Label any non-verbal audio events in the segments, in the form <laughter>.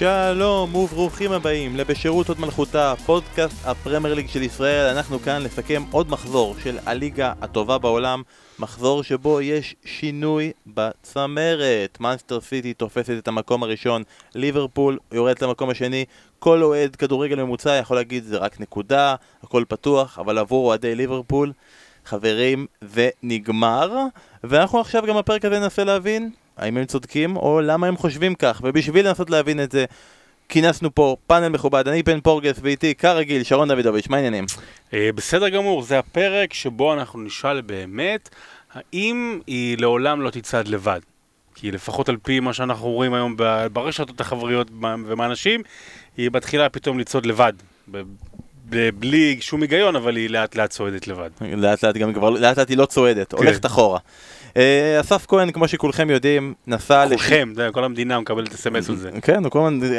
שלום וברוכים הבאים לבשירות עוד מלכותה, פודקאסט הפרמייר ליג של ישראל. אנחנו כאן לסכם עוד מחזור של הליגה הטובה בעולם, מחזור שבו יש שינוי בצמרת. מאנסטר סיטי תופסת את המקום הראשון, ליברפול יורדת למקום השני. כל אוהד כדורגל ממוצע יכול להגיד זה רק נקודה, הכל פתוח, אבל עבור אוהדי ליברפול, חברים, זה נגמר. ואנחנו עכשיו גם בפרק הזה ננסה להבין האם הם צודקים, או למה הם חושבים כך. ובשביל לנסות להבין את זה, כינסנו פה פאנל מכובד, אני פן פורגס ואיתי, כרגיל, שרון דוידוביץ', מה העניינים? אה, בסדר גמור, זה הפרק שבו אנחנו נשאל באמת, האם היא לעולם לא תצעד לבד. כי לפחות על פי מה שאנחנו רואים היום ברשתות החבריות ומאנשים, היא מתחילה פתאום לצעוד לבד. בלי שום היגיון, אבל היא לאט לאט צועדת לבד. לאט לאט גם כבר, לאט לאט היא לא צועדת, כן. הולכת אחורה. אה, אסף כהן, כמו שכולכם יודעים, נסע... כולכם, כל המדינה מקבלת אסמס על זה. <laughs> כן,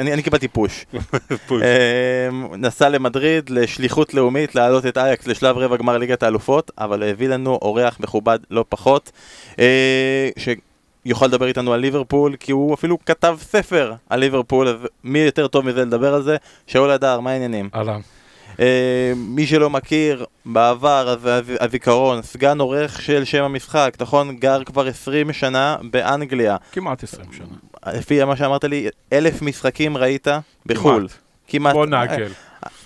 אני קיבלתי פוש. <laughs> אה, נסע למדריד לשליחות לאומית להעלות את אייקס לשלב רבע גמר ליגת האלופות, אבל הביא לנו אורח מכובד לא פחות, אה, שיוכל לדבר איתנו על ליברפול, כי הוא אפילו כתב ספר על ליברפול, אז מי יותר טוב מזה לדבר על זה? שאול הדר, מה העניינים? אהלן. אה, מי שלא מכיר, בעבר, הזיכרון, סגן עורך של שם המשחק, נכון? גר כבר 20 שנה באנגליה. כמעט 20 שנה. לפי מה שאמרת לי, אלף משחקים ראית בחו"ל. כמעט. בוא נעקל.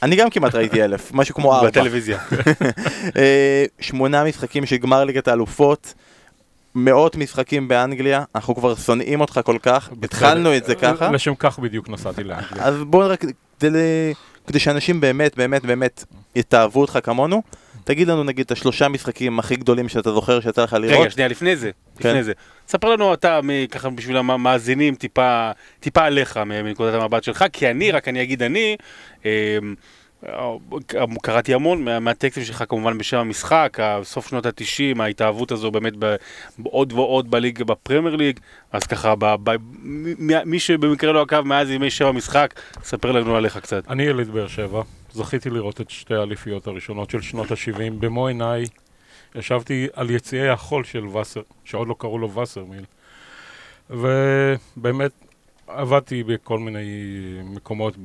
אני גם כמעט ראיתי אלף, <laughs> משהו כמו ארבע. בטלוויזיה. <laughs> אה, שמונה משחקים של גמר ליגת האלופות. מאות משחקים באנגליה, אנחנו כבר שונאים אותך כל כך, התחלנו את זה ככה. לשם כך בדיוק נסעתי לאנגליה. אז בואו רק, כדי שאנשים באמת, באמת, באמת יתאהבו אותך כמונו, תגיד לנו נגיד את השלושה משחקים הכי גדולים שאתה זוכר שיצא לך לראות. רגע, שנייה, לפני זה, כן. לפני זה. ספר לנו אתה, ככה בשביל המאזינים, טיפה, טיפה עליך מנקודת המבט שלך, כי אני, רק אני אגיד אני, אמ, קראתי המון מהטקסטים שלך כמובן בשם המשחק, סוף שנות התשעים, ההתאהבות הזו באמת עוד ועוד בליג, בפרמייר ליג, אז ככה, ב, ב, מי שבמקרה לא עקב מאז ימי שם המשחק, ספר לנו עליך קצת. אני ילד באר שבע, זכיתי לראות את שתי האליפיות הראשונות של שנות ה-70 במו עיניי. ישבתי על יציעי החול של וסר, שעוד לא קראו לו וסרמיל. ובאמת עבדתי בכל מיני מקומות,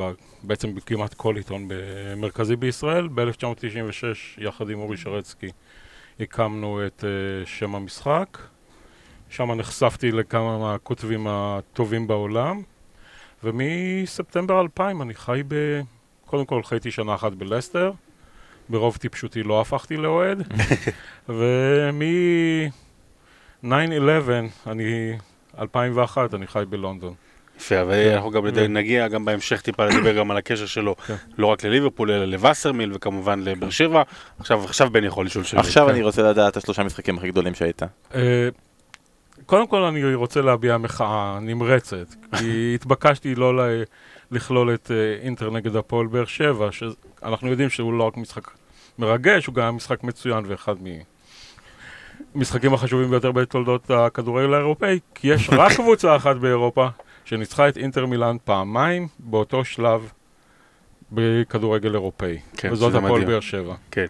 בעצם כמעט כל עיתון מרכזי בישראל. ב-1996, יחד עם אורי שרצקי, הקמנו את uh, שם המשחק. שם נחשפתי לכמה מהכותבים הטובים בעולם. ומספטמבר 2000 אני חי ב... קודם כל חייתי שנה אחת בלסטר. ברוב טיפשותי לא הפכתי לאוהד. <laughs> ומ-9-11, אני... 2001, אני חי בלונדון. יפה, ואנחנו גם נגיע גם בהמשך טיפה לדבר גם על הקשר שלו, כן. לא רק לליברפול, אלא לווסרמיל, וכמובן לבאר שבע. עכשיו בן יכול לשאול שאלות. עכשיו אני רוצה לדעת את השלושה משחקים הכי גדולים שהיית. אה, קודם כל אני רוצה להביע מחאה נמרצת, כי <laughs> התבקשתי לא לכלול את אה, אינטר נגד הפועל באר שבע, שאנחנו יודעים שהוא לא רק משחק מרגש, הוא גם משחק מצוין ואחד מהמשחקים החשובים ביותר בתולדות הכדורגל האירופאי, כי יש רק <laughs> קבוצה אחת באירופה שניצחה את אינטר מילאן פעמיים באותו שלב בכדורגל אירופאי. כן, וזאת הפועל באר שבע. כן.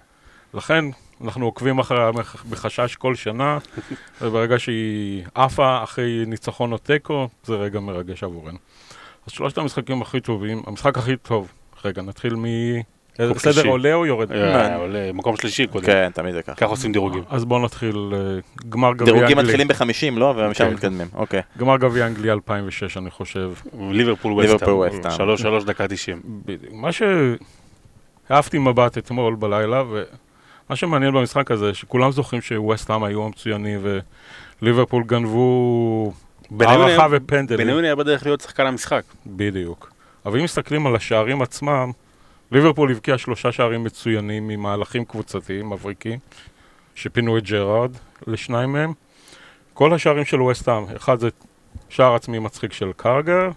לכן אנחנו עוקבים אחריה בחשש כל שנה, <laughs> וברגע שהיא עפה אחרי ניצחון או תיקו, זה רגע מרגש עבורנו. אז שלושת המשחקים הכי טובים, המשחק הכי טוב, רגע, נתחיל מ... איזה בסדר עולה או יורד? אה, עולה, מקום שלישי קודם. כן, תמיד זה ככה. ככה עושים דירוגים. אז בואו נתחיל אה, גמר גביע אנגליה. דירוגים מתחילים ב-50, לא? ומשם כן. מתקדמים, אוקיי. גמר גביע אנגליה 2006, אני חושב. ליברפול ווסטהאם. שלוש, שלוש דקה 90. מה שאהבתי מבט אתמול בלילה, ומה שמעניין במשחק הזה, שכולם זוכרים שווסטהאם היו המצוינים, וליברפול גנבו הערכה ופנדלים. בניון היה בדרך להיות שחקן המשחק. בדיוק. אבל אם מסתכלים על השערים עצמם, ליברפול הבקיע שלושה שערים מצוינים ממהלכים קבוצתיים, מבריקים, שפינו את ג'רארד לשניים מהם. כל השערים של ווסטהאם, אחד זה שער עצמי מצחיק של קרגר,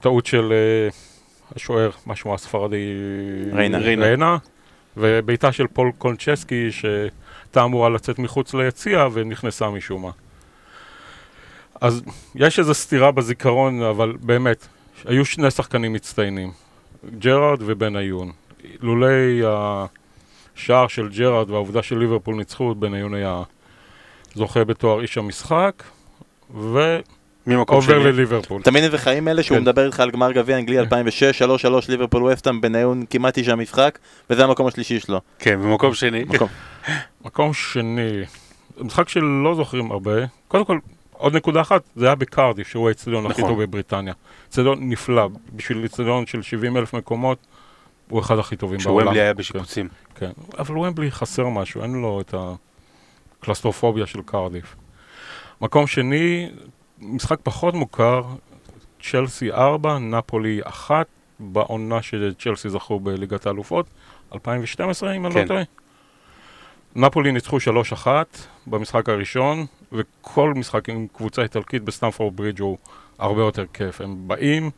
טעות של אה, השוער, משהו הספרדי, ריינה, ריינה. ריינה ובעיטה של פול קונצ'סקי שהייתה אמורה לצאת מחוץ ליציע ונכנסה משום מה. אז יש איזו סתירה בזיכרון, אבל באמת, היו שני שחקנים מצטיינים. ג'רארד ובניון. לולי השער של ג'רארד והעובדה של ליברפול ניצחו, בניון היה זוכה בתואר איש המשחק, ו... ממקום עובר שני. לליברפול. אתה מבין איזה חיים אלה שהוא כן. מדבר איתך על גמר גביע אנגלי 2006, 3-3 ליברפול וסטאם בניון כמעט איש המשחק, וזה המקום השלישי שלו. כן, במקום שני. מקום. מקום שני, משחק שלא זוכרים הרבה. קודם כל, עוד נקודה אחת, זה היה בקרדיף, שהוא האצטדיון הכי נכון. טוב בבריטניה. אצטדיון נפלא, בשביל אצטדיון של 70 אלף מקומות, הוא אחד הכי טובים בעולם. שוומבלי היה כן, בשיפוצים. כן, אבל ומבלי חסר משהו, אין לו את הקלסטרופוביה של קרדיף. מקום שני, משחק פחות מוכר, צ'לסי 4, נפולי 1, בעונה שצ'לסי זכו בליגת האלופות, 2012 אם אני כן. לא טועה. נפולי ניצחו 3-1 במשחק הראשון, וכל משחק עם קבוצה איטלקית בסטמפורד ברידג' הוא הרבה יותר כיף. הם באים,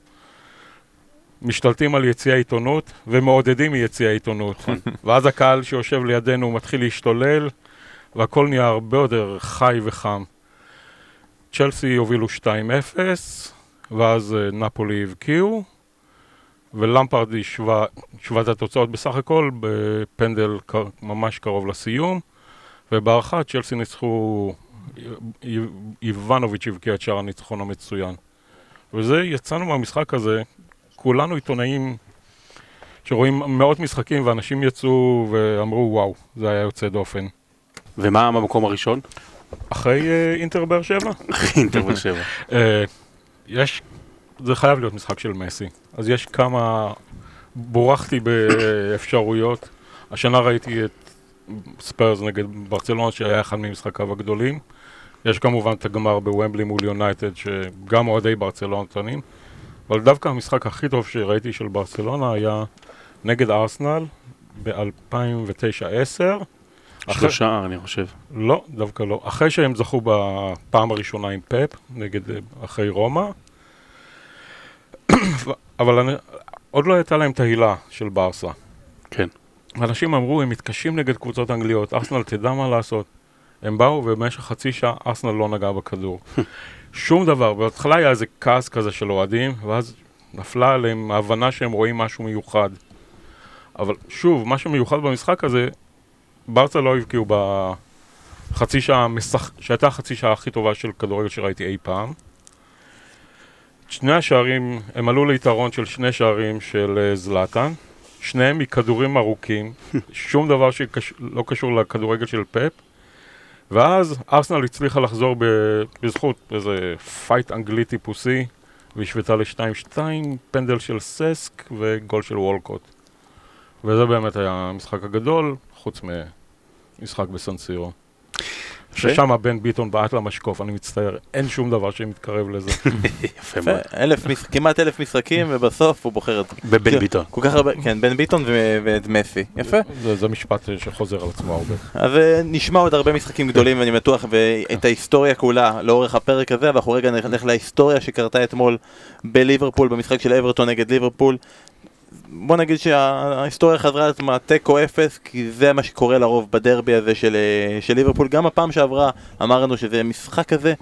משתלטים על יציע העיתונות ומעודדים מיציע העיתונות. <laughs> ואז הקהל שיושב לידינו מתחיל להשתולל, והכל נהיה הרבה יותר חי וחם. צ'לסי הובילו 2-0, ואז אה, נפולי הבקיעו, ולמפרד השווה השווה את התוצאות בסך הכל בפנדל ממש קרוב לסיום, ובהערכה צ'לסי ניצחו, איבנוביץ' הבקיע את שער הניצחון המצוין. וזה, יצאנו מהמשחק הזה, כולנו עיתונאים שרואים מאות משחקים, ואנשים יצאו ואמרו, וואו, זה היה יוצא דופן. ומה במקום הראשון? אחרי אה, אינטר באר שבע? אינטר באר שבע. <laughs> אה, יש, זה חייב להיות משחק של מסי. אז יש כמה, בורחתי באפשרויות. השנה ראיתי את ספיירס נגד ברצלונה, שהיה אחד ממשחקיו הגדולים. יש כמובן את הגמר בוומבלי מול יונייטד, שגם אוהדי ברצלונה טוענים. אבל דווקא המשחק הכי טוב שראיתי של ברצלונה היה נגד ארסנל ב-2009-2010. שלושה, אני חושב. לא, דווקא לא. אחרי שהם זכו בפעם הראשונה עם פפ, נגד, אה, אחרי רומא, <clears throat> אבל אני, עוד לא הייתה להם את ההילה של ברסה. כן. אנשים אמרו, הם מתקשים נגד קבוצות אנגליות, ארסנל תדע מה לעשות. הם באו ובמשך חצי שעה ארסנל לא נגע בכדור. <laughs> שום דבר, בהתחלה היה איזה כעס כזה של אוהדים, ואז נפלה עליהם ההבנה שהם רואים משהו מיוחד. אבל שוב, מה שמיוחד במשחק הזה, ברצה לא הבקיעו בחצי שעה, משח... שהייתה החצי שעה הכי טובה של כדורגל שראיתי אי פעם. שני השערים, הם עלו ליתרון של שני שערים של אה, זלאטן, שניהם מכדורים ארוכים, <laughs> שום דבר שלא קשור לכדורגל של פפ. ואז ארסנל הצליחה לחזור. בזכות איזה פייט אנגלי טיפוסי, והשוותה ל-2-2, פנדל של ססק וגול של וולקוט. וזה באמת היה המשחק הגדול, חוץ ממשחק בסנסירו. ששם בן ביטון בעט למשקוף, אני מצטער, אין שום דבר שמתקרב לזה. <laughs> יפה מאוד. כמעט אלף משחקים, ובסוף הוא בוחר את... בבן ביטון. כל כך הרבה, כן, בן ביטון ו- ואת מסי. יפה. זה, זה משפט שחוזר על עצמו הרבה. אז אה, נשמע עוד הרבה משחקים גדולים, ואני בטוח, ואת ההיסטוריה כולה לאורך הפרק הזה, ואנחנו רגע נלך להיסטוריה שקרתה אתמול בליברפול, במשחק של אברטון נגד ליברפול. בוא נגיד שההיסטוריה חזרה על עצמה תיקו אפס, כי זה מה שקורה לרוב בדרבי הזה של, אה, של ליברפול. גם הפעם שעברה אמרנו שזה משחק כזה,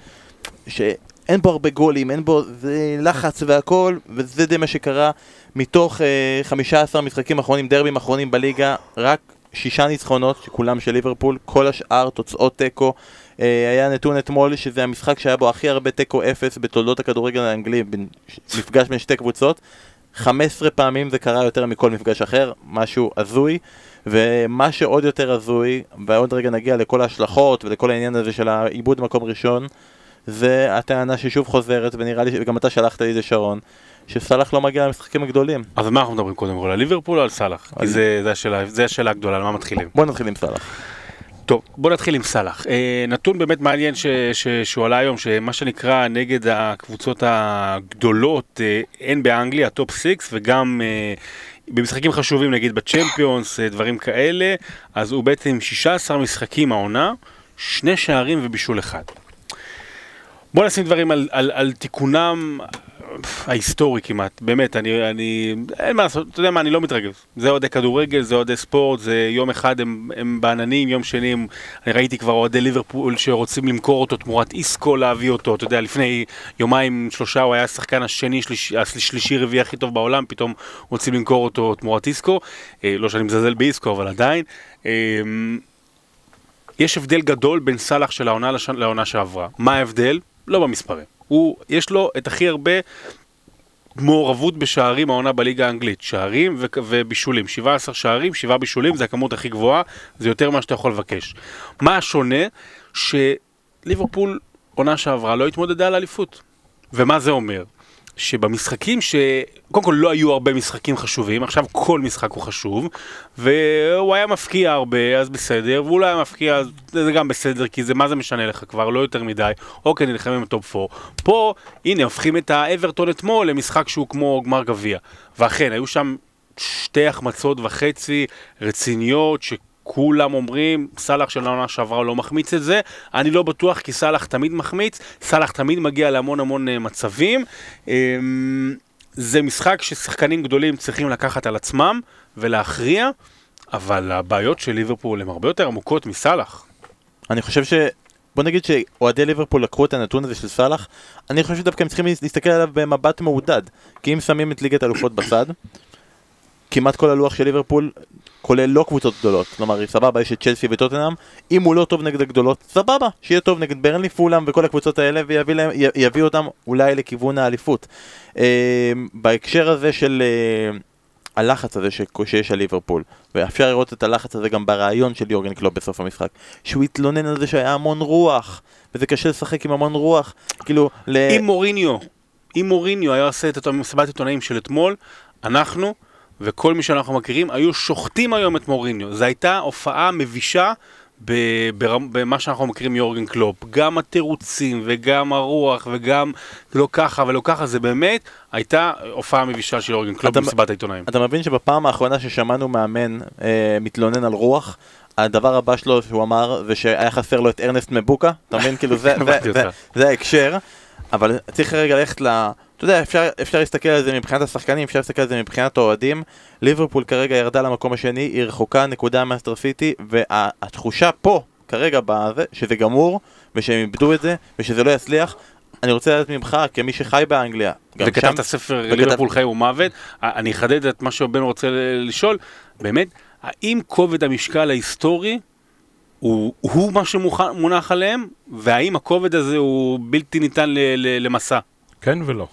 שאין בו הרבה גולים, אין בו זה לחץ והכל, וזה די מה שקרה. מתוך אה, 15 משחקים אחרונים, דרבים אחרונים בליגה, רק שישה ניצחונות, שכולם של ליברפול, כל השאר תוצאות תיקו. אה, היה נתון אתמול שזה המשחק שהיה בו הכי הרבה תיקו אפס בתולדות הכדורגל האנגלי, מפגש בין שתי קבוצות. 15 פעמים זה קרה יותר מכל מפגש אחר, משהו הזוי. ומה שעוד יותר הזוי, ועוד רגע נגיע לכל ההשלכות ולכל העניין הזה של העיבוד מקום ראשון, זה הטענה ששוב חוזרת, ונראה לי, וגם אתה שלחת לי את זה שרון, שסאלח לא מגיע למשחקים הגדולים. אז על מה אנחנו מדברים קודם כל? על ליברפול או על סאלח? כי זה- זה השאלה- זה השאלה הגדולה, על מה מתחילים. בוא נתחיל עם סאלח. טוב, בוא נתחיל עם סאלח. אה, נתון באמת מעניין שהוא עלה היום, שמה שנקרא נגד הקבוצות הגדולות, אה, הן באנגליה, הטופ 6, וגם אה, במשחקים חשובים, נגיד בצ'מפיונס, אה, דברים כאלה, אז הוא בעצם עם 16 משחקים העונה, שני שערים ובישול אחד. בוא נשים דברים על, על, על תיקונם ההיסטורי כמעט, באמת, אני, אני, אין מה לעשות, אתה יודע מה, אני לא מתרגש. זה אוהדי כדורגל, זה אוהדי ספורט, זה יום אחד הם, הם בעננים, יום שני הם, אני ראיתי כבר אוהדי ליברפול שרוצים למכור אותו תמורת איסקו, להביא אותו, אתה יודע, לפני יומיים, שלושה, הוא היה השחקן השני, שליש, השלישי, רביעי הכי טוב בעולם, פתאום רוצים למכור אותו תמורת איסקו. אה, לא שאני מזלזל באיסקו, אבל עדיין. אה, יש הבדל גדול בין סאלח של העונה. לעונה שעברה. מה ההבדל? לא במספרים. הוא, יש לו את הכי הרבה מעורבות בשערים העונה בליגה האנגלית. שערים ו- ובישולים. 17 שערים, 7 בישולים, זה הכמות הכי גבוהה, זה יותר ממה שאתה יכול לבקש. מה השונה? שליברפול עונה שעברה לא התמודדה על אליפות. ומה זה אומר? שבמשחקים ש... קודם כל לא היו הרבה משחקים חשובים, עכשיו כל משחק הוא חשוב, והוא היה מפקיע הרבה, אז בסדר, והוא לא היה מפקיע, אז זה גם בסדר, כי זה מה זה משנה לך כבר, לא יותר מדי, אוקיי, נלחמים בטופ 4. פה, הנה, הופכים את האברטון אתמול למשחק שהוא כמו גמר גביע. ואכן, היו שם שתי החמצות וחצי רציניות, ש... כולם אומרים, סאלח של העונה שעברה לא מחמיץ את זה, אני לא בטוח כי סאלח תמיד מחמיץ, סאלח תמיד מגיע להמון המון אה, מצבים. אמ, זה משחק ששחקנים גדולים צריכים לקחת על עצמם ולהכריע, אבל הבעיות של ליברפול הן הרבה יותר עמוקות מסאלח. אני חושב ש... בוא נגיד שאוהדי ליברפול לקחו את הנתון הזה של סאלח, אני חושב שדווקא הם צריכים להסתכל עליו במבט מעודד. כי אם שמים את ליגת האלופות בצד, כמעט כל הלוח של ליברפול כולל לא קבוצות גדולות, כלומר סבבה יש את צ'לסי וטוטנאם, אם הוא לא טוב נגד הגדולות, סבבה, שיהיה טוב נגד ברנלי פולאם וכל הקבוצות האלה ויביא להם, יביא אותם אולי לכיוון האליפות. אה, בהקשר הזה של אה, הלחץ הזה ש, שיש על ליברפול, ואפשר לראות את הלחץ הזה גם בראיון של יורגן קלופ בסוף המשחק, שהוא התלונן על זה שהיה המון רוח, וזה קשה לשחק עם המון רוח, כאילו... ל... אם מוריניו, אם מוריניו היה עושה את מסיבת עיתונאים של אתמול, אנחנו... וכל מי שאנחנו מכירים היו שוחטים היום את מוריניו. זו הייתה הופעה מבישה במה שאנחנו מכירים מיורגן קלופ. גם התירוצים וגם הרוח וגם לא ככה ולא ככה, זה באמת הייתה הופעה מבישה של יורגן קלופ במסיבת העיתונאים. אתה מבין שבפעם האחרונה ששמענו מאמן אה, מתלונן על רוח, הדבר הבא שלו שהוא אמר זה שהיה חסר לו את ארנסט מבוקה, אתה מבין? כאילו זה, <laughs> זה, זה, זה, זה ההקשר, אבל צריך רגע ללכת ל... לה... אתה יודע, אפשר, אפשר להסתכל על זה מבחינת השחקנים, אפשר להסתכל על זה מבחינת האוהדים. ליברפול כרגע ירדה למקום השני, היא רחוקה נקודה ממנצ'סטר סיטי, והתחושה פה, כרגע, בזה, שזה גמור, ושהם איבדו את זה, ושזה לא יצליח. אני רוצה לדעת ממך, כמי שחי באנגליה. וכתב את הספר וכתב... ליברפול חי ומוות, אני אחדד את מה שבן רוצה לשאול, באמת, האם כובד המשקל ההיסטורי הוא, הוא מה שמונח עליהם, והאם הכובד הזה הוא בלתי ניתן למסע? כן ולא.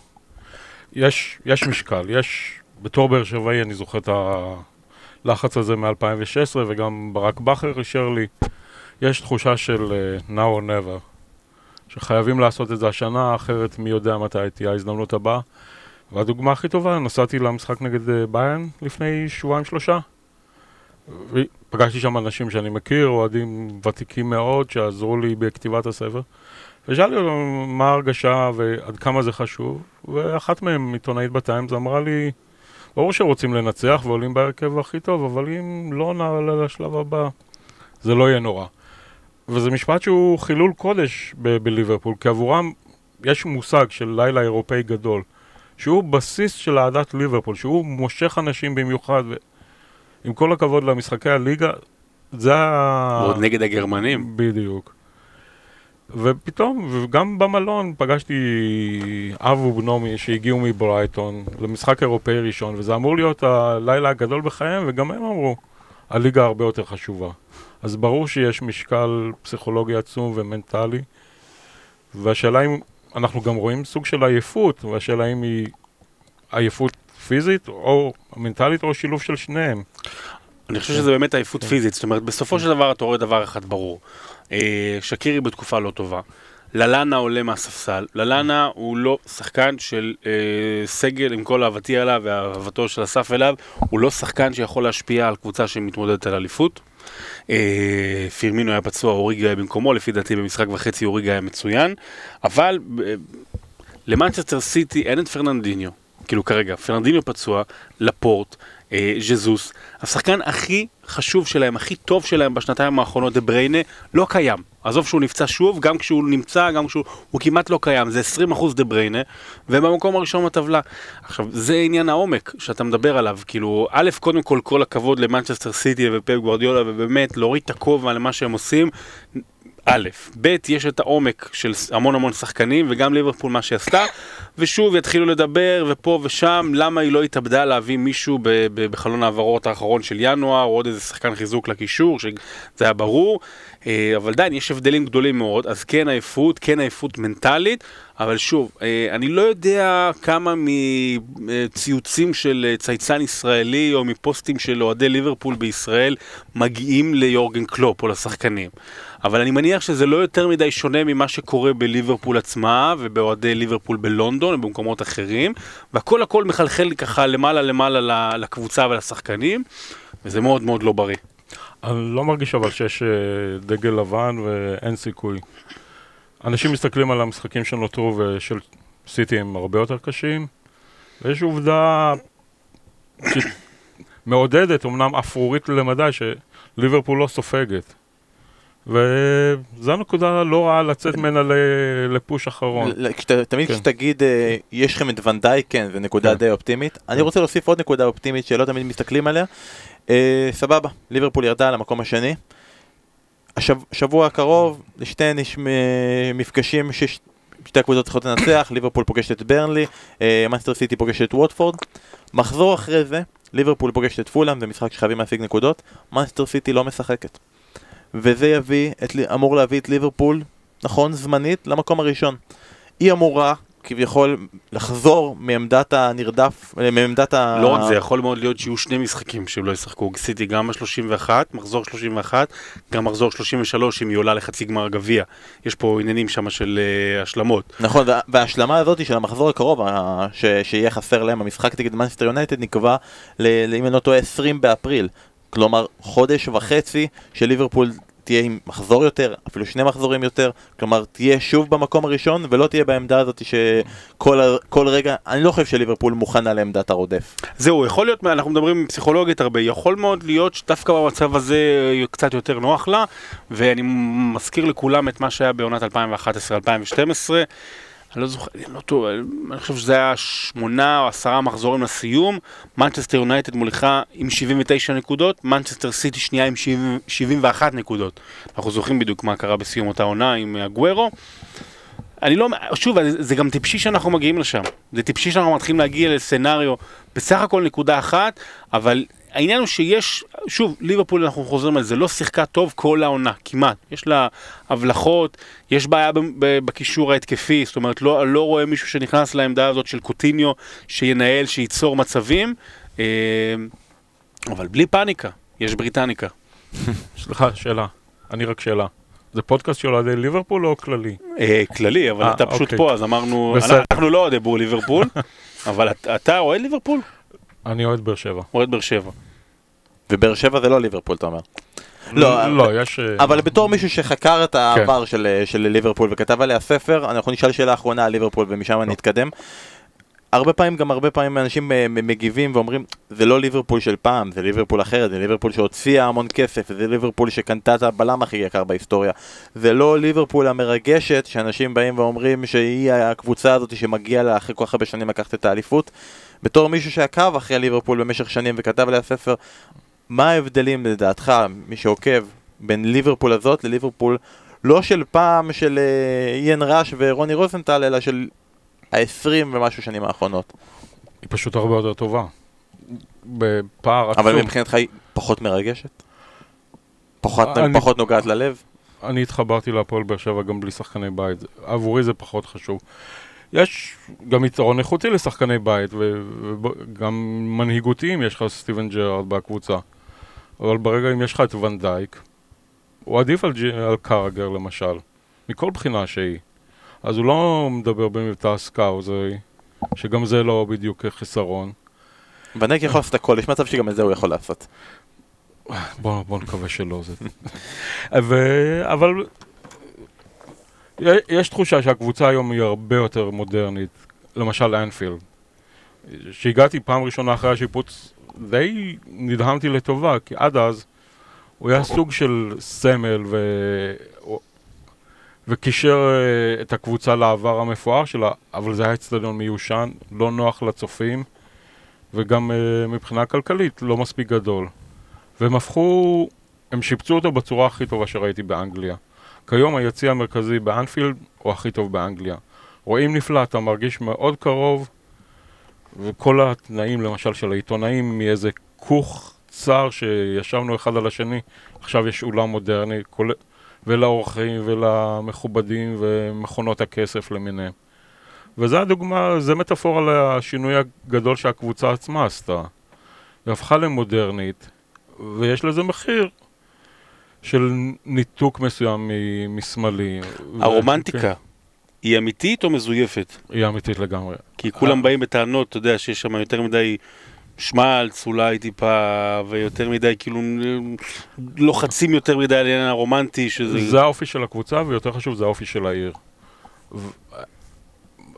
יש, יש משקל, יש, בתור באר שבעי אני זוכר את הלחץ הזה מ-2016 וגם ברק בכר אישר לי, יש תחושה של uh, now or never, שחייבים לעשות את זה השנה, אחרת מי יודע מתי תהיה ההזדמנות הבאה. והדוגמה הכי טובה, נסעתי למשחק נגד uh, ביין לפני שבועיים שלושה. פגשתי שם אנשים שאני מכיר, אוהדים ותיקים מאוד, שעזרו לי בכתיבת הספר. ושאלתי אותו מה ההרגשה ועד כמה זה חשוב, ואחת מהם, עיתונאית בטיימס, אמרה לי, ברור שרוצים לנצח ועולים בהרכב הכי טוב, אבל אם לא נעלה לשלב הבא, זה לא יהיה נורא. וזה משפט שהוא חילול קודש בליברפול, כי עבורם יש מושג של לילה אירופאי גדול, שהוא בסיס של אהדת ליברפול, שהוא מושך אנשים במיוחד, ועם כל הכבוד למשחקי הליגה, זה ה... ועוד נגד הגרמנים. בדיוק. ופתאום, וגם במלון פגשתי אב ובנו שהגיעו מברייטון למשחק אירופאי ראשון, וזה אמור להיות הלילה הגדול בחייהם, וגם הם אמרו, הליגה הרבה יותר חשובה. אז ברור שיש משקל פסיכולוגי עצום ומנטלי, והשאלה אם, אנחנו גם רואים סוג של עייפות, והשאלה אם היא עייפות פיזית או מנטלית או שילוב של שניהם. אני חושב שזה באמת עייפות כן. פיזית, זאת אומרת, בסופו של דבר אתה רואה דבר אחד ברור. אה, שקירי בתקופה לא טובה. ללאנה עולה מהספסל. ללאנה הוא לא שחקן של אה, סגל, עם כל אהבתי עליו ואהבתו של אסף אליו, הוא לא שחקן שיכול להשפיע על קבוצה שמתמודדת על אליפות. אה, פירמינו היה פצוע, אוריגי היה במקומו, לפי דעתי במשחק וחצי אוריגי היה מצוין, אבל אה, למנצ'סטר סיטי אין את פרננדיניו. כאילו כרגע, פרננדיניו פצוע, לפורט, אה, ז'זוס, השחקן הכי חשוב שלהם, הכי טוב שלהם בשנתיים האחרונות, דה בריינה, לא קיים. עזוב שהוא נפצע שוב, גם כשהוא נמצא, גם כשהוא הוא כמעט לא קיים, זה 20% דה בריינה, ובמקום הראשון בטבלה. עכשיו, זה עניין העומק שאתה מדבר עליו, כאילו, א', קודם כל, כל הכבוד למנצ'סטר סיטי ופפ גוורדיולה, ובאמת, להוריד את הכובע למה שהם עושים. א', ב', יש את העומק של המון המון שחקנים, וגם ליברפול מה שעשתה, ושוב יתחילו לדבר, ופה ושם, למה היא לא התאבדה להביא מישהו בחלון ההעברות האחרון של ינואר, או עוד איזה שחקן חיזוק לקישור, שזה היה ברור, אבל עדיין יש הבדלים גדולים מאוד, אז כן עייפות, כן עייפות מנטלית, אבל שוב, אה, אני לא יודע כמה מציוצים של אה, צייצן ישראלי או מפוסטים של אוהדי ליברפול בישראל מגיעים ליורגן קלופ או לשחקנים. אבל אני מניח שזה לא יותר מדי שונה ממה שקורה בליברפול עצמה ובאוהדי ליברפול בלונדון ובמקומות אחרים, והכל הכל מחלחל ככה למעלה למעלה לקבוצה ולשחקנים, וזה מאוד מאוד לא בריא. אני לא מרגיש אבל שיש אה, דגל לבן ואין סיכוי. אנשים מסתכלים על המשחקים שנותרו ושל סיטי הם הרבה יותר קשים, ויש עובדה מעודדת, אמנם אפרורית למדי, שליברפול לא סופגת. וזו הנקודה לא רעה לצאת ממנה לפוש אחרון. תמיד כן. כשתגיד אה, יש לכם את ונדייק, כן, זו נקודה כן. די אופטימית. אני רוצה להוסיף עוד נקודה אופטימית שלא תמיד מסתכלים עליה. אה, סבבה, ליברפול ירדה למקום השני. השב- השבוע הקרוב, לשתיהן יש אה, מפגשים ששתי הקבוצות צריכות לנצח, ליברפול פוגשת את ברנלי, אה, מנסטר סיטי פוגשת את ווטפורד. מחזור אחרי זה, ליברפול פוגשת את פולאם, זה משחק שחייבים להשיג נקודות, מנסטר סיטי לא משחקת. וזה יביא, את, אמור להביא את ליברפול, נכון, זמנית, למקום הראשון. היא אמורה, כביכול, לחזור מעמדת הנרדף, מעמדת ה... לא רק זה, יכול מאוד להיות שיהיו שני משחקים שהם לא ישחקו. סיטי גם ב-31, מחזור 31, גם מחזור 33 אם היא עולה לחצי גמר גביע. יש פה עניינים שם של אה, השלמות. נכון, וה- וההשלמה הזאת של המחזור הקרוב, ש- שיהיה חסר להם, המשחק נגד מנסטר יונייטד נקבע, אם אני לא טועה, 20 באפריל. כלומר, חודש וחצי של ליברפול תהיה עם מחזור יותר, אפילו שני מחזורים יותר, כלומר, תהיה שוב במקום הראשון, ולא תהיה בעמדה הזאת שכל רגע, אני לא חושב שליברפול מוכנה לעמדת הרודף. זהו, יכול להיות, אנחנו מדברים פסיכולוגית הרבה, יכול מאוד להיות שדווקא במצב הזה קצת יותר נוח לה, ואני מזכיר לכולם את מה שהיה בעונת 2011-2012. אני לא זוכר, אני לא טוב, אני חושב שזה היה שמונה או עשרה מחזורים לסיום, מנצ'סטר יונייטד מוליכה עם 79 נקודות, מנצ'סטר סיטי שנייה עם 70, 71 נקודות. אנחנו זוכרים בדיוק מה קרה בסיום אותה עונה עם אגוארו. אני לא, שוב, זה גם טיפשי שאנחנו מגיעים לשם. זה טיפשי שאנחנו מתחילים להגיע לסצנריו בסך הכל נקודה אחת, אבל העניין הוא שיש, שוב, ליברפול, אנחנו חוזרים על זה, לא שיחקה טוב כל העונה, כמעט. יש לה הבלחות, יש בעיה בקישור ההתקפי, זאת אומרת, לא, לא רואה מישהו שנכנס לעמדה הזאת של קוטיניו, שינהל, שייצור מצבים, אה, אבל בלי פאניקה, יש בריטניקה. <laughs> סליחה, שאלה. אני רק שאלה. זה פודקאסט של אוהדי ליברפול או כללי? אה, כללי, אבל אה, אתה פשוט אוקיי. פה, אז אמרנו. אנחנו לא אוהדי בור ליברפול, <laughs> אבל אתה- אתה אוהד ליברפול? אני אוהד באר שבע. אוהד באר שבע. ובאר שבע זה לא ליברפול, אתה אומר. לא, לא, יש... אה, אבל בתור מישהו שחקר את העבר של, של ליברפול וכתב עליה ספר, אנחנו נשאל שאלה אחרונה על ליברפול ומשם לא. נתקדם. הרבה פעמים, גם הרבה פעמים אנשים אה, מגיבים ואומרים, זה לא ליברפול של פעם, זה ליברפול אחרת, זה ליברפול שהוציאה המון כסף, זה ליברפול שקנתה את הבלם הכי יקר בהיסטוריה. זה לא ליברפול המרגשת, שאנשים באים ואומרים שהיא הקבוצה הזאת שמגיע לה אחרי כל כך הרבה שנים לקחת את האליפות. בתור מישהו שעקב אחרי ליברפול במשך שנים וכתב עליה ספר, מה ההבדלים לדעתך, מי שעוקב, בין ליברפול הזאת לליברפול לא של פעם של אה, איין ראש ורוני רוזנטל, אלא של ה-20 ומשהו שנים האחרונות. היא פשוט הרבה יותר טובה. בפער עצום. אבל מבחינתך היא פחות מרגשת? פחות, אני- פחות נוגעת ללב? אני התחברתי להפועל באר שבע גם בלי שחקני בית. עבורי זה פחות חשוב. יש גם יתרון איכותי לשחקני בית, וגם מנהיגותיים, יש לך סטיבן ג'רארד בקבוצה. אבל ברגע אם יש לך את ונדייק, הוא עדיף על, ג'י, על קרגר למשל, מכל בחינה שהיא. אז הוא לא מדבר במבטא הסקאוזרי, שגם זה לא בדיוק חיסרון. ונק יכול לעשות הכל, יש מצב שגם את זה הוא יכול לעשות. בוא, בוא נקווה שלא זה. ו... אבל יש תחושה שהקבוצה היום היא הרבה יותר מודרנית, למשל אנפילד. כשהגעתי פעם ראשונה אחרי השיפוץ, די נדהמתי לטובה, כי עד אז הוא היה סוג של סמל ו... וקישר אה, את הקבוצה לעבר המפואר שלה, אבל זה היה אצטדיון מיושן, לא נוח לצופים, וגם אה, מבחינה כלכלית לא מספיק גדול. והם הפכו, הם שיפצו אותו בצורה הכי טובה שראיתי באנגליה. כיום היציא המרכזי באנפילד הוא הכי טוב באנגליה. רואים נפלא, אתה מרגיש מאוד קרוב, וכל התנאים למשל של העיתונאים מאיזה כוך צר שישבנו אחד על השני, עכשיו יש אולם מודרני, כל... ולאורחים ולמכובדים ומכונות הכסף למיניהם. וזו הדוגמה, זה מטאפורה לשינוי הגדול שהקבוצה עצמה עשתה. היא הפכה למודרנית, ויש לזה מחיר של ניתוק מסוים מסמלי. הרומנטיקה, כן, היא אמיתית או מזויפת? היא אמיתית לגמרי. כי כולם באים בטענות, אתה יודע, שיש שם יותר מדי שמלץ אולי טיפה, ויותר מדי, כאילו, לוחצים יותר מדי על העניין הרומנטי, שזה... זה האופי של הקבוצה, ויותר חשוב, זה האופי של העיר. ו-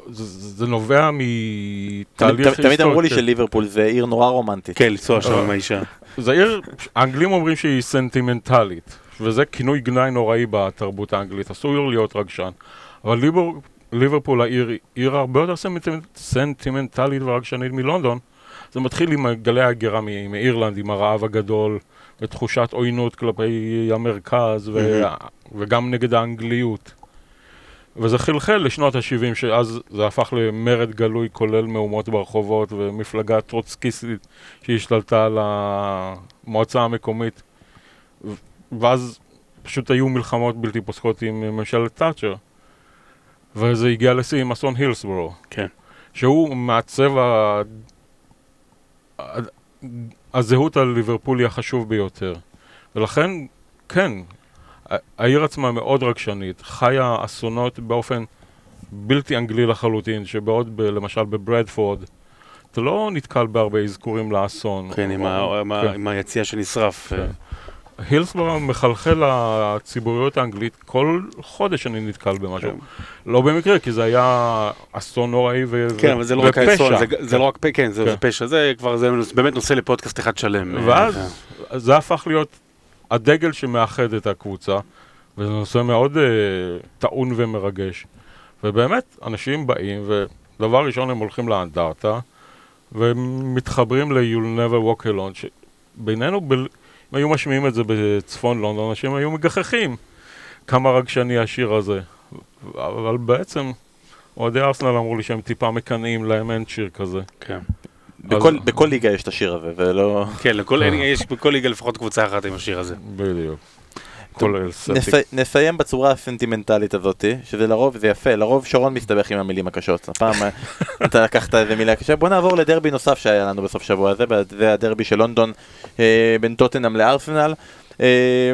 זה, זה נובע מתהליך היסטורי. תמיד אמרו לי כן. שליברפול זה עיר נורא רומנטית. כן, לנסוע שם. עם האישה. זה עיר, האנגלים אומרים שהיא סנטימנטלית, וזה כינוי גנאי נוראי בתרבות האנגלית, אסור להיות רגשן. אבל ליבר, ליברפול העיר, עיר הרבה יותר סנטימנט, סנטימנטלית ורגשנית מלונדון. זה מתחיל עם גלי ההגירה מאירלנד, עם הרעב הגדול, ותחושת עוינות כלפי המרכז, ו, וגם נגד האנגליות. וזה חלחל לשנות ה-70, שאז זה הפך למרד גלוי, כולל מהומות ברחובות, ומפלגה טרוצקיסטית שהשתלטה על המועצה המקומית. ואז פשוט היו מלחמות בלתי פוסקות עם ממשלת תאצ'ר. וזה הגיע לשיא עם אסון הילסבורו. כן. שהוא מעצב ה... הזהות הליברפולי החשוב ביותר. ולכן, כן, העיר עצמה מאוד רגשנית, חיה אסונות באופן בלתי אנגלי לחלוטין, שבעוד ב, למשל בברדפורד, אתה לא נתקל בהרבה אזכורים לאסון. כן, עם או- ה- כן. עם היציע שנשרף. כן. הילסבורו מחלחל לציבוריות האנגלית, כל חודש אני נתקל במשהו. כן. לא במקרה, כי זה היה אסון נוראי ו- כן, ו- אבל זה לא רק האסון, ופשע. זה- זה לא רק כן, זה כן. זה פשע, זה כבר, זה באמת נושא לפודקאסט אחד שלם. ואז זה הפך להיות הדגל שמאחד את הקבוצה, וזה נושא מאוד uh, טעון ומרגש. ובאמת, אנשים באים, ודבר ראשון הם הולכים לאנדרטה, ומתחברים ל-You'll never walk alone, שבינינו, ב- אם היו משמיעים את זה בצפון לונדון, אנשים היו מגחכים כמה רגשני השיר הזה. אבל בעצם, אוהדי ארסנל אמרו לי שהם טיפה מקנאים, להם אין שיר כזה. כן. בכל- אז- בכל ליגה יש את השיר הזה, ולא... כן, לכל- יש בכל ליגה לפחות קבוצה אחת עם השיר הזה. בדיוק. כולל סלטיק. נס- נסיים בצורה הסנטימנטלית הזאת, שזה לרוב, זה יפה, לרוב שרון מסתבך עם המילים הקשות. הפעם אה, <laughs> אתה לקחת איזה מילה קשה. בוא נעבור לדרבי נוסף שהיה לנו בסוף שבוע הזה, זה הדרבי של לונדון אה, בין טוטנאם לארסנל. אה,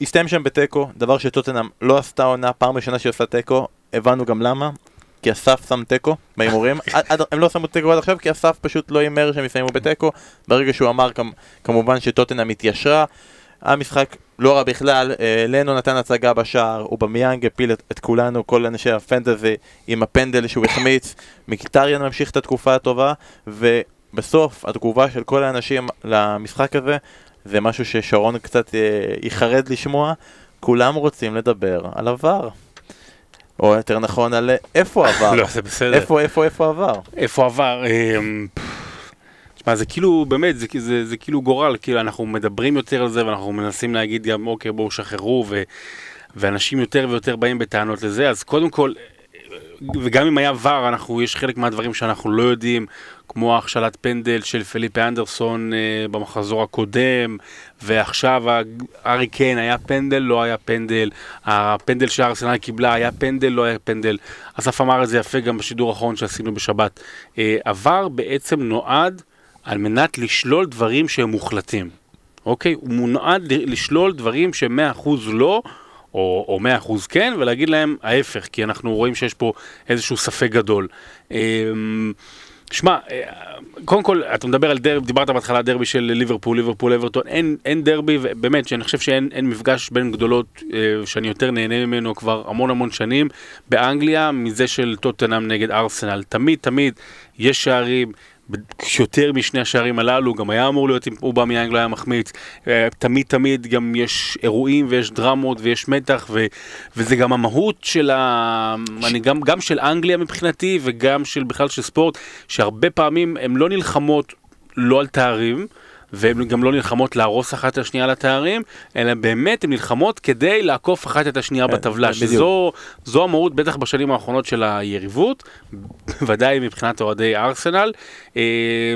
הסתיים שם בתיקו, דבר שטוטנאם לא עשתה עונה, פעם ראשונה שהיא עושה תיקו, הבנו גם למה. כי אסף שם תיקו בהימורים, <laughs> הם לא שמו תיקו עד עכשיו כי אסף פשוט לא הימר שהם יסיימו בתיקו, ברגע שהוא אמר כמ- כמובן שטוטנהאם התיישרה, המשחק לא רע בכלל, אה, לנו נתן הצגה בשער, אובמיאנג הפיל את, את כולנו, כל אנשי ה fantasy, עם הפנדל שהוא החמיץ, מיקיטריאן ממשיך את התקופה הטובה, ובסוף התגובה של כל האנשים למשחק הזה, זה משהו ששרון קצת אה, ייחרד לשמוע, כולם רוצים לדבר על עבר. או יותר נכון על אה, איפה עבר, <laughs> לא, זה בסדר. איפה, איפה, איפה עבר. איפה עבר? תשמע, זה כאילו, באמת, זה, זה, זה כאילו גורל, כאילו אנחנו מדברים יותר על זה ואנחנו מנסים להגיד גם, אוקיי, בואו שחררו, ו, ואנשים יותר ויותר באים בטענות לזה, אז קודם כל, וגם אם היה ור, אנחנו, יש חלק מהדברים שאנחנו לא יודעים, כמו הכשלת פנדל של פליפה אנדרסון אה, במחזור הקודם, ועכשיו הארי קיין היה פנדל, לא היה פנדל, הפנדל שארסנל קיבלה היה פנדל, לא היה פנדל. אסף אמר את זה יפה גם בשידור האחרון שעשינו בשבת. אה, עבר בעצם נועד על מנת לשלול דברים שהם מוחלטים. אוקיי? הוא ל- לשלול דברים שהם 100% לא, או, או 100% כן, ולהגיד להם ההפך, כי אנחנו רואים שיש פה איזשהו ספק גדול. אמ, שמע, אה, קודם כל, אתה מדבר על דרבי, דיברת בהתחלה על דרבי של ליברפול, ליברפול, אברטון, אין, אין דרבי, באמת, שאני חושב שאין אין מפגש בין גדולות אה, שאני יותר נהנה ממנו כבר המון המון שנים באנגליה, מזה של טוטנאם נגד ארסנל. תמיד, תמיד יש שערים. יותר משני השערים הללו, גם היה אמור להיות אם אובמיאנג לא היה מחמיץ. אה, תמיד תמיד גם יש אירועים ויש דרמות ויש מתח, ו, וזה גם המהות של ה... אני גם, גם של אנגליה מבחינתי וגם של בכלל של ספורט, שהרבה פעמים הן לא נלחמות לא על תארים. והן גם לא נלחמות להרוס אחת את השנייה לתארים, אלא באמת הן נלחמות כדי לעקוף אחת את השנייה כן, בטבלה. שזו זו המהות בטח בשנים האחרונות של היריבות, ודאי מבחינת אוהדי ארסנל. אה,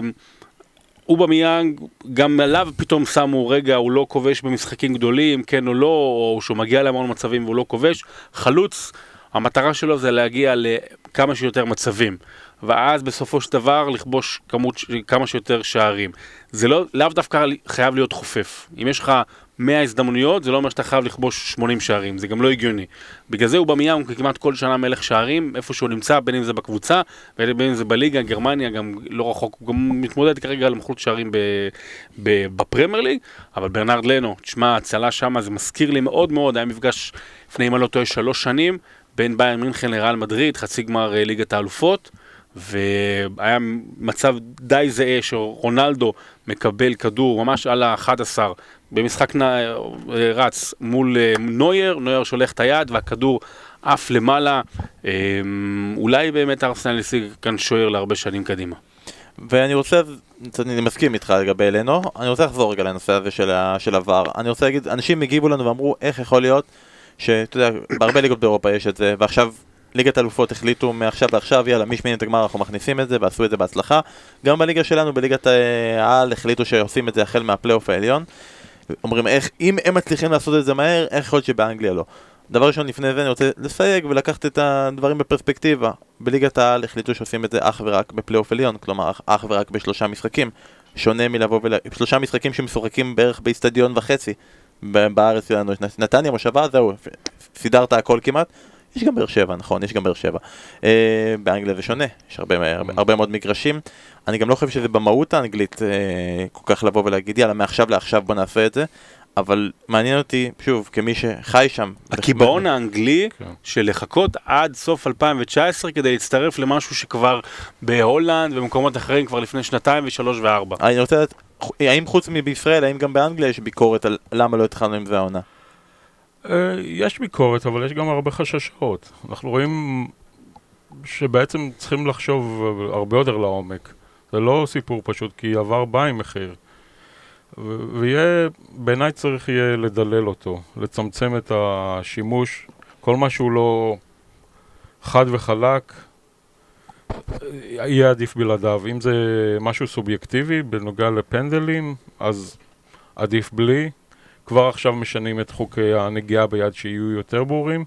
אובמיאנג, גם עליו פתאום שמו רגע, הוא לא כובש במשחקים גדולים, כן או לא, או שהוא מגיע להמון מצבים והוא לא כובש. חלוץ, המטרה שלו זה להגיע לכמה שיותר מצבים. ואז בסופו של דבר לכבוש כמות, כמה שיותר שערים. זה לא, לאו דווקא חייב להיות חופף. אם יש לך 100 הזדמנויות, זה לא אומר שאתה חייב לכבוש 80 שערים, זה גם לא הגיוני. בגלל זה הוא במיאם כמעט כל שנה מלך שערים, איפה שהוא נמצא, בין אם זה בקבוצה, בין אם זה בליגה, גרמניה גם לא רחוק, הוא גם מתמודד כרגע על מלכות שערים בפרמייר ליג, אבל ברנרד לנו, תשמע, הצלה שמה, זה מזכיר לי מאוד מאוד, היה מפגש לפני, אם אני לא טועה, שלוש שנים, בין ביין מינכן לריאל מדריד, חצי גמר אה, ליגת האלופות. והיה מצב די זהה שרונלדו מקבל כדור ממש על ה-11 במשחק נ... רץ מול אה, נוייר, נוייר שולח את היד והכדור עף למעלה. אה, אולי באמת ארסנל השיג כאן שוער להרבה שנים קדימה. ואני רוצה, אני מסכים איתך לגבי אלנו, אני רוצה לחזור רגע לנושא הזה של, ה, של עבר. אני רוצה להגיד, אנשים הגיבו לנו ואמרו איך יכול להיות שאתה יודע, בהרבה ליגות באירופה יש את זה, ועכשיו ליגת אלופות החליטו מעכשיו לעכשיו, יאללה, משמינית הגמר אנחנו מכניסים את זה, ועשו את זה בהצלחה. גם בליגה שלנו, בליגת אה, העל, החליטו שעושים את זה החל מהפלייאוף העליון. אומרים, איך, אם הם מצליחים לעשות את זה מהר, איך יכול להיות שבאנגליה לא? דבר ראשון, לפני זה אני רוצה לסייג ולקחת את הדברים בפרספקטיבה. בליגת העל החליטו שעושים את זה אך ורק בפלייאוף עליון, כלומר אך- ורק בשלושה משחקים. שונה מלבוא ול... שלושה משחקים שמשוחקים בערך באיצטדיון וחצי. בארץ שלנו נתניה, מושבה, זהו, סידרת הכל כמעט. יש גם באר שבע, נכון, יש גם באר שבע. אה, באנגליה זה שונה, יש הרבה, הרבה, הרבה מאוד מגרשים. אני גם לא חושב שזה במהות האנגלית אה, כל כך לבוא ולהגיד, יאללה, מעכשיו לעכשיו בוא נעשה את זה. אבל מעניין אותי, שוב, כמי שחי שם. הקיבעון האנגלי כן. של לחכות עד סוף 2019 כדי להצטרף למשהו שכבר בהולנד ובמקומות אחרים כבר לפני שנתיים ושלוש וארבע. אני רוצה לדעת, האם חוץ מבישראל, האם גם באנגליה יש ביקורת על למה לא התחלנו עם זה העונה? אה, יש ביקורת, אבל יש גם הרבה חששות. אנחנו רואים שבעצם צריכים לחשוב הרבה יותר לעומק. זה לא סיפור פשוט, כי עבר בא עם מחיר. ויהיה, בעיניי צריך יהיה לדלל אותו, לצמצם את השימוש, כל מה שהוא לא חד וחלק, יהיה עדיף בלעדיו. אם זה משהו סובייקטיבי בנוגע לפנדלים, אז עדיף בלי. כבר עכשיו משנים את חוקי הנגיעה ביד שיהיו יותר ברורים,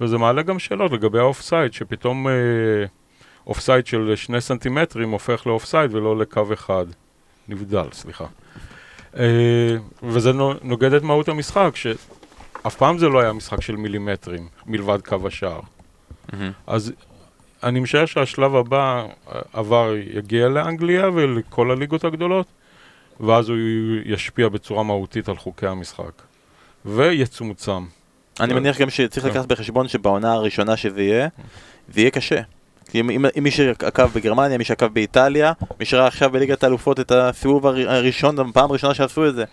וזה מעלה גם שאלות לגבי האוף סייד, שפתאום אוף סייד של שני סנטימטרים הופך לאוף סייד ולא לקו אחד. נבדל, סליחה. אה, וזה נו- נוגד את מהות המשחק, שאף פעם זה לא היה משחק של מילימטרים, מלבד קו השער. אז אני משער שהשלב הבא אה, עבר יגיע לאנגליה ולכל הליגות הגדולות, ואז הוא ישפיע בצורה מהותית על חוקי המשחק. ויצומצם. אני. מניח גם שצריך כן. לקחת בחשבון שבעונה הראשונה שזה יהיה, זה יהיה קשה. כי אם, אם, אם מי שעקב בגרמניה, מי שעקב באיטליה, מי שראה עכשיו בליגת האלופות את הסיבוב הר- הראשון, הפעם הראשונה שעשו את זה,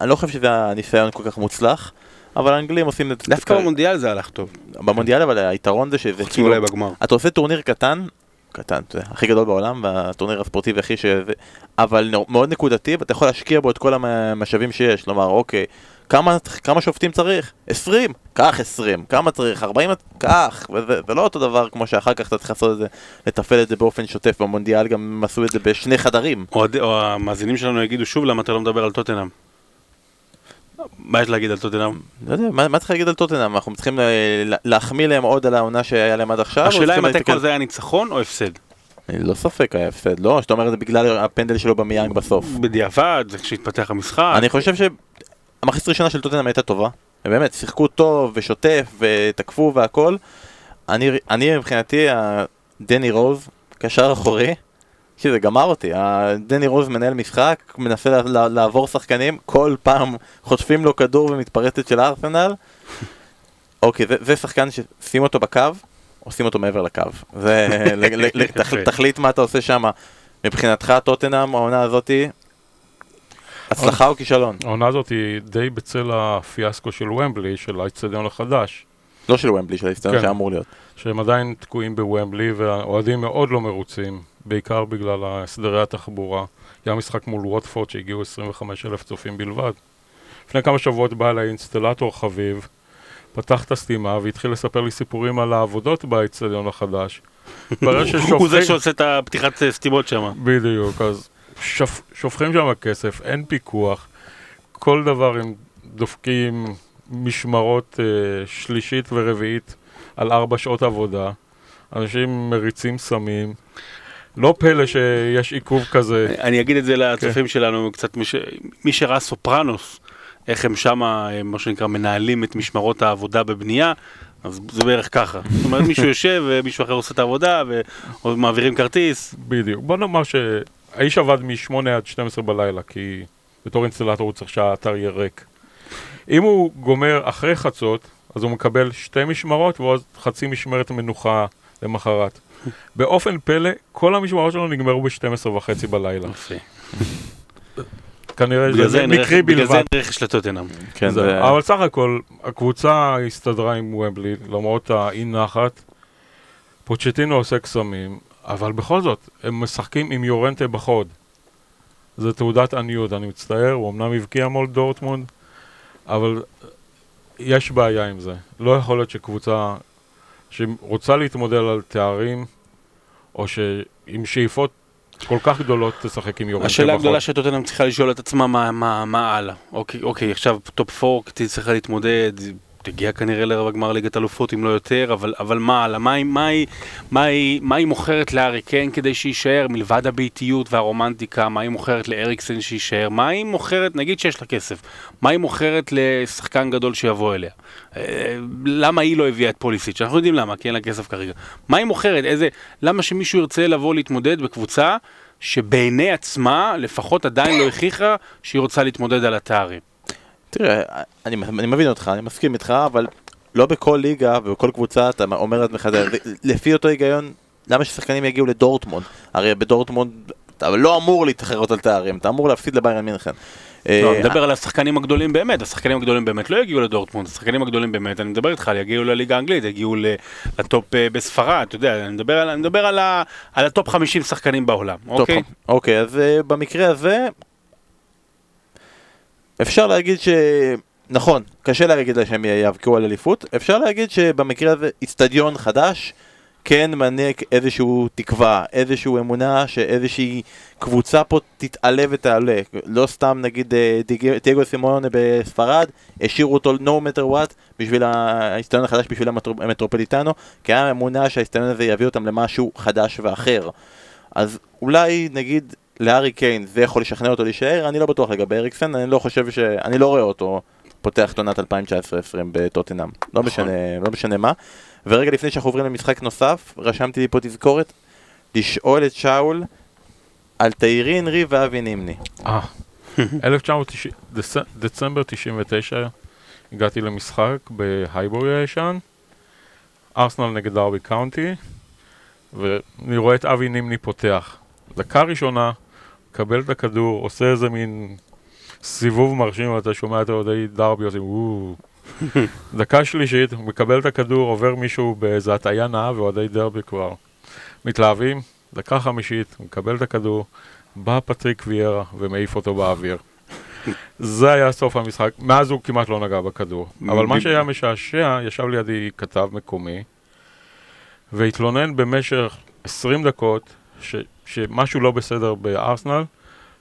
אני לא חושב שזה הניסיון כל כך מוצלח, אבל האנגלים עושים את זה. דווקא במונדיאל זה הלך טוב, במונדיאל, אבל היתרון זה שזה חוץ מאולי בגמר. אתה עושה טורניר קטן, קטן, אתה יודע, הכי גדול בעולם, והטורניר הספורטיבי הכי ש... אבל מאוד נקודתי, ואתה יכול להשקיע בו את כל המשאבים שיש. כלומר, אוקיי, כמה, כמה שופטים צריך? 20? קח 20. כמה צריך? 40? קח. וזה זה לא אותו דבר כמו שאחר כך אתה צריך לעשות את זה, לתפעל את זה באופן שוטף. במונדיאל גם עשו את זה בשני חדרים. אוהד- או המאזינים שלנו יגידו שוב למה אתה לא מדבר על טוטנאם. מה יש להגיד על טוטנאם? לא יודע, מה, מה צריך להגיד על טוטנאם? אנחנו צריכים אה, לה- להחמיא להם עוד על העונה שהיה להם עד עכשיו? השאלה אם התיקו הזה היה ניצחון או הפסד. לא ספק היה הפסד, לא? שאתה אומר את זה בגלל הפנדל שלו במיאנג בסוף. בדיעבד, זה כשהתפתח המשחק. אני חושב שהמחצית הראשונה של טוטנאם הייתה טובה. באמת, שיחקו טוב ושוטף ותקפו והכל. אני, אני מבחינתי, דני רוז, קשר אחורי, שזה גמר אותי. דני רוז מנהל משחק, מנסה לה- לעבור שחקנים, כל פעם חוטפים לו כדור ומתפרצת של ארסנל. <laughs> אוקיי, זה, זה שחקן ששים אותו בקו, עושים אותו מעבר לקו. זה, ל- ל- ל- תח- <laughs> יפה. תחליט מה אתה עושה שם. מבחינתך, טוטנאם, העונה הזאתי, הצלחה או כישלון? העונה הזאת היא די בצל הפיאסקו של ומבלי, של האצטדיון החדש. לא של ומבלי, של האיצטדיון כן. שאמור להיות. שהם עדיין תקועים בוומבלי, והאוהדים מאוד לא מרוצים, בעיקר בגלל הסדרי התחבורה. היה משחק מול ווטפורד שהגיעו 25 אלף צופים בלבד. לפני כמה שבועות בא אליי אינסטלטור חביב, פתח את הסתימה והתחיל לספר לי סיפורים על העבודות באיצטדיון החדש. <laughs> הוא זה. שעושה את הפתיחת סתימות שם. בדיוק, אז שופ... שופכים שם כסף, אין פיקוח, כל דבר הם דופקים משמרות אה, שלישית ורביעית על ארבע שעות עבודה, אנשים מריצים סמים, לא פלא שיש עיכוב כזה. אני אגיד את זה כן. לצופים שלנו, קצת מי שראה סופרנוס, איך הם שמה, אה, מה שנקרא, מנהלים את משמרות העבודה בבנייה, אז זה בערך ככה. זאת אומרת, מישהו <laughs> יושב ומישהו אחר עושה את העבודה, ומעבירים כרטיס. בדיוק. בוא נאמר שהאיש עבד מ-8 עד 12 בלילה, כי בתור אינסטלטור הוא צריך שהאתר יהיה ריק. אם הוא גומר אחרי חצות, אז הוא מקבל שתי משמרות ועוד חצי משמרת מנוחה למחרת. באופן פלא, כל המשמרות שלו נגמרו ב-12 וחצי בלילה. כנראה זה שזה מקרי רכש- בגלל זה בלבד. אין רכש לטוטנאם. כן, אבל סך הכל, הקבוצה הסתדרה עם ומבלי, למרות האי נחת. פוצ'טינו עושה קסמים, אבל בכל זאת, הם משחקים עם יורנטה בחוד. זה תעודת עניות, אני מצטער, הוא אמנם הבקיע מול דורטמונד, אבל יש בעיה עם זה. לא יכול להיות שקבוצה שרוצה להתמודד על תארים, או שעם שאיפות כל כך גדולות תשחק עם יורנטה. השאלה הגדולה שטוטנהאם צריכה לשאול את עצמה מה, מה, מה הלאה. אוקיי, אוקיי, עכשיו top 4 תצטרך להתמודד, תגיע כנראה לרבע גמר ליגת אלופות אם לא יותר, אבל, אבל מה? מה, מה, מה, היא- מה היא מוכרת לארי קיין כדי שיישאר מלבד הביתיות והרומנטיקה? מה היא מוכרת לאריקסן שיישאר? מה היא מוכרת, נגיד שיש לה כסף, מה היא מוכרת לשחקן גדול שיבוא אליה? אה, למה היא לא הביאה את פוליסיץ'? אנחנו יודעים למה, כי אין לה כסף כרגע. מה היא מוכרת? איזה, למה שמישהו ירצה לבוא להתמודד בקבוצה שבעיני עצמה לפחות עדיין לא הכריחה שהיא רוצה להתמודד על התארים? תראה, אני, אני מבין אותך, אני מסכים איתך, אבל לא בכל ליגה ובכל קבוצה אתה אומר לעצמך, לפי אותו היגיון, למה ששחקנים יגיעו לדורטמונד? הרי בדורטמונד אתה לא אמור להתחרות על תארים, אתה אמור להפסיד לביירן מינכן. לא, אה, אני מדבר על השחקנים הגדולים באמת, השחקנים הגדולים באמת לא יגיעו לדורטמונד, השחקנים הגדולים באמת, אני מדבר איתך, יגיעו לליגה האנגלית, יגיעו לטופ אה, בספרד, אתה יודע, אני מדבר על, אני מדבר על, ה, על ה top 50 שחקנים בעולם, אוקיי? אוקיי, אז אה, במקרה הזה, אפשר להגיד ש... נכון, קשה להגיד שהם יאבקו על אליפות, אפשר להגיד שבמקרה הזה איצטדיון חדש כן מעניק איזושהי תקווה, איזושהי אמונה שאיזושהי קבוצה פה תתעלה ותעלה. לא סתם נגיד אה, דייגו סימאונה בספרד, השאירו אותו no matter what בשביל האיצטדיון החדש, בשביל המטרו- המטרופוליטנו, כי היה אמונה שהאיצטדיון הזה יביא אותם למשהו חדש ואחר. אז אולי נגיד לארי קיין זה יכול לשכנע אותו להישאר, אני לא בטוח לגבי אריקסן, אני לא חושב ש... אני לא רואה אותו פותח את עונת 2019-2020 בטוטנאם, לא משנה, לא משנה מה. ורגע לפני שאנחנו עוברים למשחק נוסף, רשמתי לי פה תזכורת, לשאול את שאול על תאירי אנרי ואבי נימני. אה, 1990, דצ- דצמבר 99 הגעתי למשחק בהייבורי הישן, ארסנל נגד דרבי קאונטי, ואני רואה את אבי נימני פותח. דקה ראשונה, מקבל את הכדור, עושה איזה מין סיבוב מרשים, ואתה שומע את אוהדי דרבי עושים וואו. <laughs> דקה שלישית, הוא מקבל את הכדור, עובר מישהו באיזה הטעיה נאה, ואוהדי דרבי כבר מתלהבים. דקה חמישית, הוא מקבל את הכדור, בא פטריק ויארה ומעיף אותו באוויר. <laughs> זה היה סוף המשחק, מאז הוא כמעט לא נגע בכדור. אבל מה שהיה משעשע, ישב לידי כתב מקומי, והתלונן במשך 20 דקות ש, שמשהו לא בסדר בארסנל,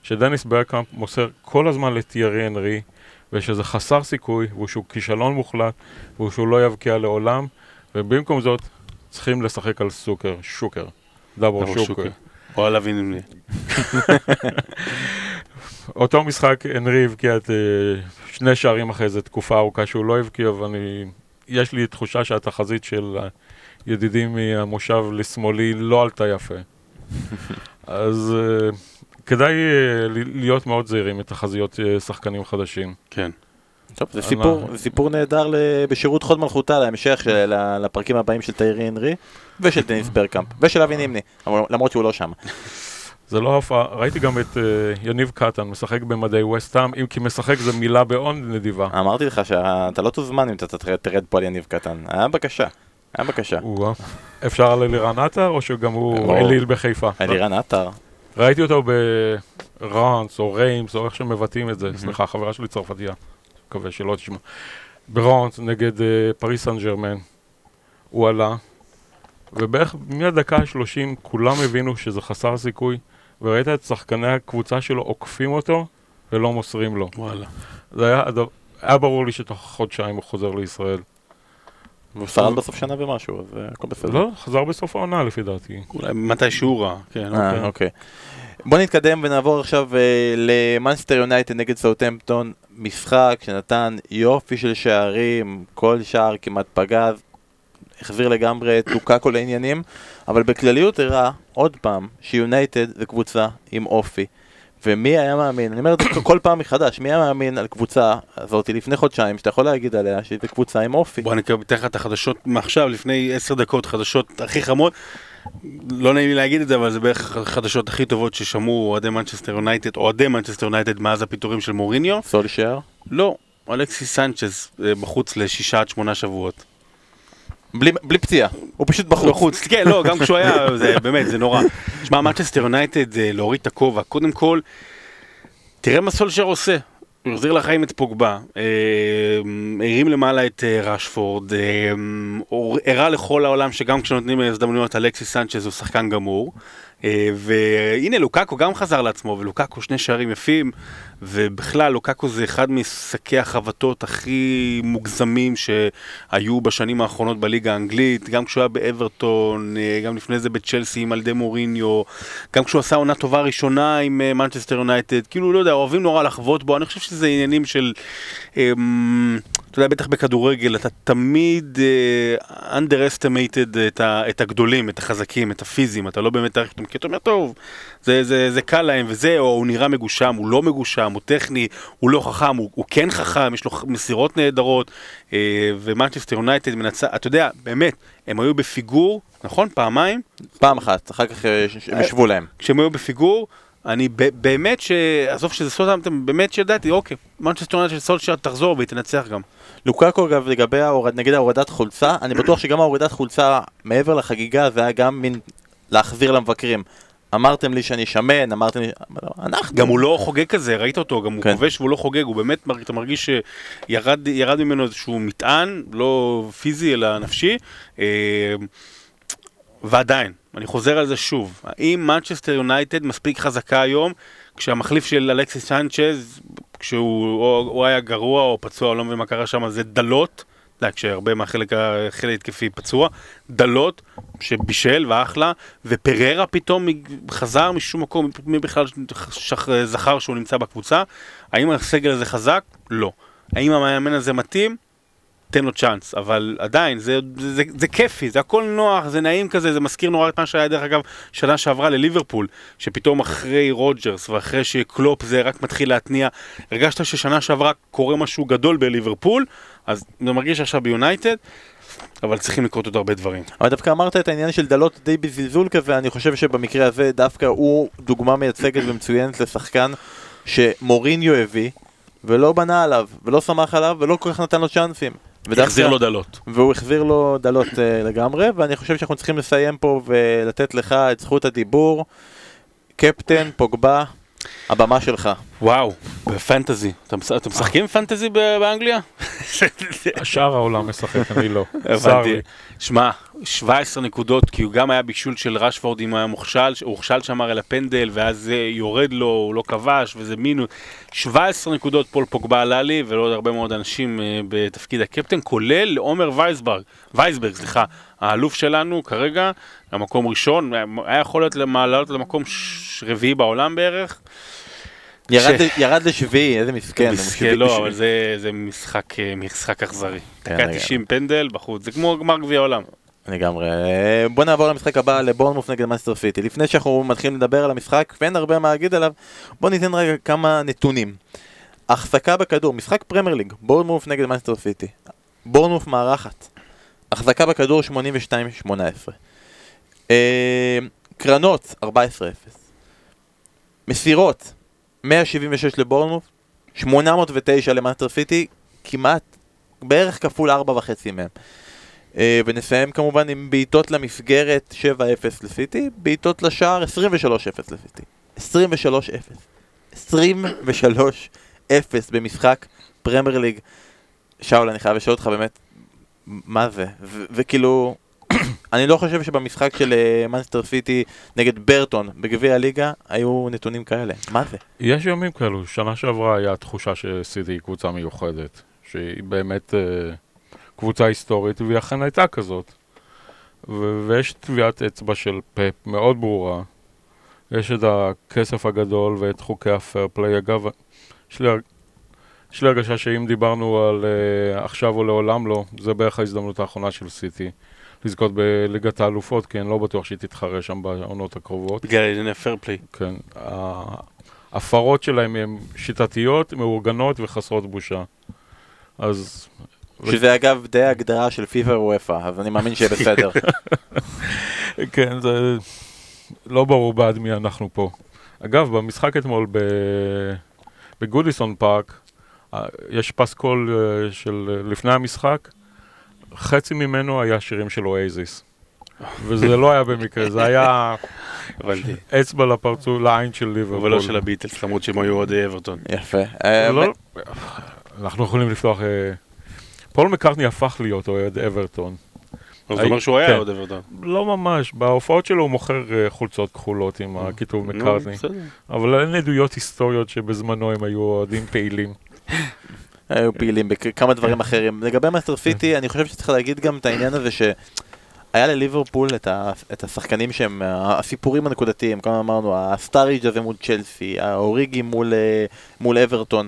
שדניס ברקאמפ מוסר כל הזמן לטיירי אנרי, ושזה חסר סיכוי, ושהוא כישלון מוחלט, ושהוא לא יבקיע לעולם, ובמקום זאת צריכים לשחק על סוקר, שוקר, דאבור שוקר. שוקר. או על אבי נימני. <laughs> אותו משחק, אנרי הבקיע את אה, שני שערים אחרי זה, תקופה ארוכה שהוא לא הבקיע, ואני... יש לי תחושה שהתחזית של הידידים מהמושב לשמאלי לא עלתה יפה. אז אה, כדאי ל- להיות מאוד זהירים מתחזיות אה, שחקנים חדשים. כן. טוב, זה אני- סיפור, זה סיפור נהדר בשירות חוד מלכותה להמשך של, לפרקים הבאים של תיירי אנרי ושל דניס ברקאמפ ושל אבי נימני, למרות שהוא לא שם. זה לא הופעה, ראיתי גם את אה, יניב קטן משחק במדי ווסטהאם, אם כי משחק זה מילה מאוד נדיבה. אמרתי לך שאתה לא תוזמן אם אתה תרד פה על יניב קטן. היה בקשה. היה בקשה. או-אה. אפשר על אלירן עטר, או שגם הוא. אליל בחיפה? אלירן עטר. ראיתי אותו בראנס או ריימס, או איך שמבטאים את זה, סליחה, חברה שלי צרפתייה, מקווה שלא תשמע. בראנס נגד אה, פריס סן ג'רמן, הוא עלה, ובערך מהדקה ה-30 כולם הבינו שזה חסר סיכוי, וראית את שחקני הקבוצה שלו עוקפים אותו ולא מוסרים לו. וואלה. זה היה, היה ברור לי שתוך חודשיים הוא חוזר לישראל. והוא שרד בסוף שנה ומשהו, אז אה, הכל בסדר. לא, חזר בסוף העונה לפי דעתי. אולי מתי שהוא רע, כן, אה, אוקיי. אוקיי. בוא נתקדם ונעבור עכשיו אה, למאנסטר יונייטד נגד סאוטהמפטון, משחק שנתן יופי של שערים, כל שער כמעט פגז, החזיר לגמרי את לוקאקו לעניינים, אבל בכלליות הראה עוד פעם שיונייטד זה קבוצה עם אופי. ומי היה מאמין, אני אומר את זה כל פעם מחדש, מי היה מאמין על קבוצה הזאת לפני חודשיים, שאתה יכול להגיד עליה שהיא קבוצה עם אופי. בוא אתן לך את החדשות מעכשיו, לפני עשר דקות, חדשות הכי חמות. לא נעים לי להגיד את זה, אבל זה בערך החדשות הכי טובות ששמעו אוהדי מנצ'סטר יונייטד, אוהדי מנצ'סטר יונייטד מאז הפיטורים של מוריניו. סולשייר? לא, אלכסיס סנצ'ז אה, בחוץ לשישה עד שמונה שבועות. בלי, בלי פציעה, הוא פשוט בחוץ. בחוץ, כן, לא, גם כשהוא היה, זה באמת, זה נורא. שמע, מנצ'סטר יונייטד זה להוריד את הכובע. קודם כל, תראה מה סולשייר עושה. הוא החזיר לחיים את פוגבה, אה, הרים למעלה את אה, רשפורד, אה, הוא הראה לכל העולם שגם כשנותנים הזדמנויות אלכסיס סנצ'ז הוא שחקן גמור. אה, והנה לוקקו גם חזר לעצמו, ולוקקו שני שערים יפים, ובכלל לוקקו זה אחד משקי החבטות הכי מוגזמים שהיו בשנים האחרונות בליגה האנגלית, גם כשהוא היה באברטון, אה, גם לפני זה בצ'לסי עם אלדה מוריניו, גם כשהוא עשה עונה טובה ראשונה עם אה, מנצ'סטר יונייטד, כאילו לא יודע, אוהבים נורא לחבוט בו, אני חושב שזה עניינים של... אמ, אתה יודע, בטח בכדורגל, אתה תמיד uh, underestimated את, ה, את הגדולים, את החזקים, את הפיזיים, אתה לא באמת תעריך אותם, כי אתה אומר, טוב, זה, זה, זה קל להם וזה, או הוא נראה מגושם, הוא לא מגושם, הוא טכני, הוא לא חכם, הוא, הוא כן חכם, יש לו מסירות נהדרות, uh, ומנצ'סטר יונייטד מנצח, אתה יודע, באמת, הם היו בפיגור, נכון? פעמיים? פעם אחת, אחר כך אה, הם ישבו להם. כשהם היו בפיגור, אני באמת ש... עזוב שזה סוטהמפטון, באמת שידעתי, אוקיי, מנצ'סטר יונייטד של סולשייר תחזור והיא תנצח גם. לוקקו אגב לגבי ההורד, נגיד ההורדת חולצה, אני בטוח שגם ההורדת חולצה מעבר לחגיגה זה היה גם מין להחזיר למבקרים. אמרתם לי שאני שמן, אמרתם לי... אנחנו... גם הוא לא חוגג כזה, ראית אותו, גם הוא כן. כובש והוא לא חוגג, הוא באמת, אתה מרגיש שירד ירד ממנו איזשהו מטען, לא פיזי אלא נפשי, אה, ועדיין, אני חוזר על זה שוב, האם מנצ'סטר יונייטד מספיק חזקה היום, כשהמחליף של אלכסיס סנצ'ז, כשהוא או, הוא היה גרוע או פצוע, לא מבין מה קרה שם, זה דלות, יודע, כשהרבה מהחלק החלק התקפי פצוע, דלות, שבישל ואחלה, ופררה פתאום חזר משום מקום, מי בכלל זכר שהוא נמצא בקבוצה, האם הסגל הזה חזק? לא. האם המאמן הזה מתאים? תן לו צ'אנס, אבל עדיין, זה, זה, זה, זה כיפי, זה הכל נוח, זה נעים כזה, זה מזכיר נורא את מה שהיה דרך אגב שנה שעברה לליברפול, שפתאום אחרי רוג'רס ואחרי שקלופ זה רק מתחיל להתניע, הרגשת ששנה שעברה קורה משהו גדול בליברפול, אז זה מרגיש עכשיו ביונייטד, אבל צריכים לקרות עוד הרבה דברים. אבל דווקא אמרת את העניין של דלות די בזלזול כזה, אני חושב שבמקרה הזה דווקא הוא דוגמה מייצגת ומצוינת לשחקן שמוריניו הביא, ולא בנה עליו, ולא סמך עליו, ולא כל כך נתן לו צ'אנסים. החזיר לו דלות. והוא החזיר לו דלות uh, לגמרי, ואני חושב שאנחנו צריכים לסיים פה ולתת לך את זכות הדיבור. קפטן, פוגבה, הבמה שלך. וואו, בפנטזי. אתם מש- אתם משחקים פנטזי ב- באנגליה? <laughs> השאר העולם משחק, אני לא. הבנתי. שמע, 17 נקודות, כי הוא גם היה בישול של רשפורד אם הוא היה מוכשל, הוא הוכשל שם הרי לפנדל, ואז זה יורד לו, הוא לא כבש, וזה מינוס. 17 נקודות פול פוגבה עלה לי, ולעוד הרבה מאוד אנשים אה, בתפקיד הקפטן, כולל עומר וייסברג, וייסברג, סליחה, האלוף שלנו כרגע, למקום ראשון, היה יכול להיות לעלות למקום רביעי בעולם בערך. ירד, ש- ל- ירד לשביעי, איזה מסכן. מסכן, לא. אבל זה, זה משחק, אה, משחק אכזרי. כן, דקה לגמרי. 90 פנדל בחוץ, זה כמו גמר גביע העולם. לגמרי. בוא נעבור למשחק הבא, לבורנמות' נגד מנצ'סטר סיטי. לפני שאנחנו מתחילים לדבר על המשחק, ואין הרבה מה להגיד עליו, בוא ניתן רגע כמה נתונים. החזקה בכדור, משחק פרמייר ליג, בורנמות' נגד מנצ'סטר סיטי. בורנמות' מארחת. החזקה בכדור 82-18. אה, קרנות 14-0. מסירות, 176 לבורנמות', 809 למנצ'סטר סיטי, כמעט, בערך כפול 4.5 מהם. אה, ונסיים כמובן עם בעיטות למסגרת 7-0 לסיטי, בעיטות לשער 23-0 לסיטי. 23-0. 23-0 במשחק פרמייר ליג. שאול, אני חייב לשאול אותך באמת, מה זה? וכאילו, <coughs> אני לא חושב שבמשחק של מנסטר סיטי נגד ברטון בגביע הליגה היו נתונים כאלה. מה זה? יש ימים כאלו, שנה שעברה היה תחושה שסיטי היא קבוצה מיוחדת, שהיא באמת אה, קבוצה היסטורית, והיא אכן הייתה כזאת. ו- ויש טביעת אצבע של פפ מאוד ברורה. יש את הכסף הגדול ואת חוקי הפייר פליי. אגב, יש לי, יש לי הרגשה שאם דיברנו על אה, עכשיו או לעולם לא, זה בערך ההזדמנות האחרונה של סיטי. לזכות בליגת האלופות, כי אני לא בטוח שהיא תתחרה שם בעונות הקרובות. בגלל ענייני פייר פליי. כן. ההפרות שלהם הן שיטתיות, מאורגנות וחסרות בושה. אז... שזה אגב די הגדרה של פיפ"א וופא, אז אני מאמין שיהיה בסדר. <laughs> כן, זה לא ברור בעד מי אנחנו פה. אגב, במשחק אתמול ב... בגודיסון פארק, אה, יש פסקול אה, של לפני המשחק, חצי ממנו היה שירים של אואזיס. וזה לא היה במקרה, זה היה. אצבע לפרצוף, לעין של ליברפול. אבל לא של הביטלס, למרות שהם היו אוהדי אברטון. יפה. אה, לא, אנחנו יכולים לפתוח... אה, פול מקארטני הפך להיות אוהד אברטון. אז זה אומר שהוא היה כן. אוהד אברטון. לא ממש, בהופעות שלו הוא מוכר אה, חולצות כחולות עם הכיתוב נו, מקארטני. אבל אין עדויות היסטוריות שבזמנו הם היו אוהדים פעילים. <laughs> היו פעילים בכמה דברים אחרים. לגבי מנצ'סטר סיטי, אני חושב שצריך להגיד גם את העניין הזה ש... היה לליברפול את, ה, את השחקנים שהם הסיפורים הנקודתיים, כמו אמרנו, הסטארידג' הזה מול צ'לסי, האוריגי מול, אה, מול אברטון,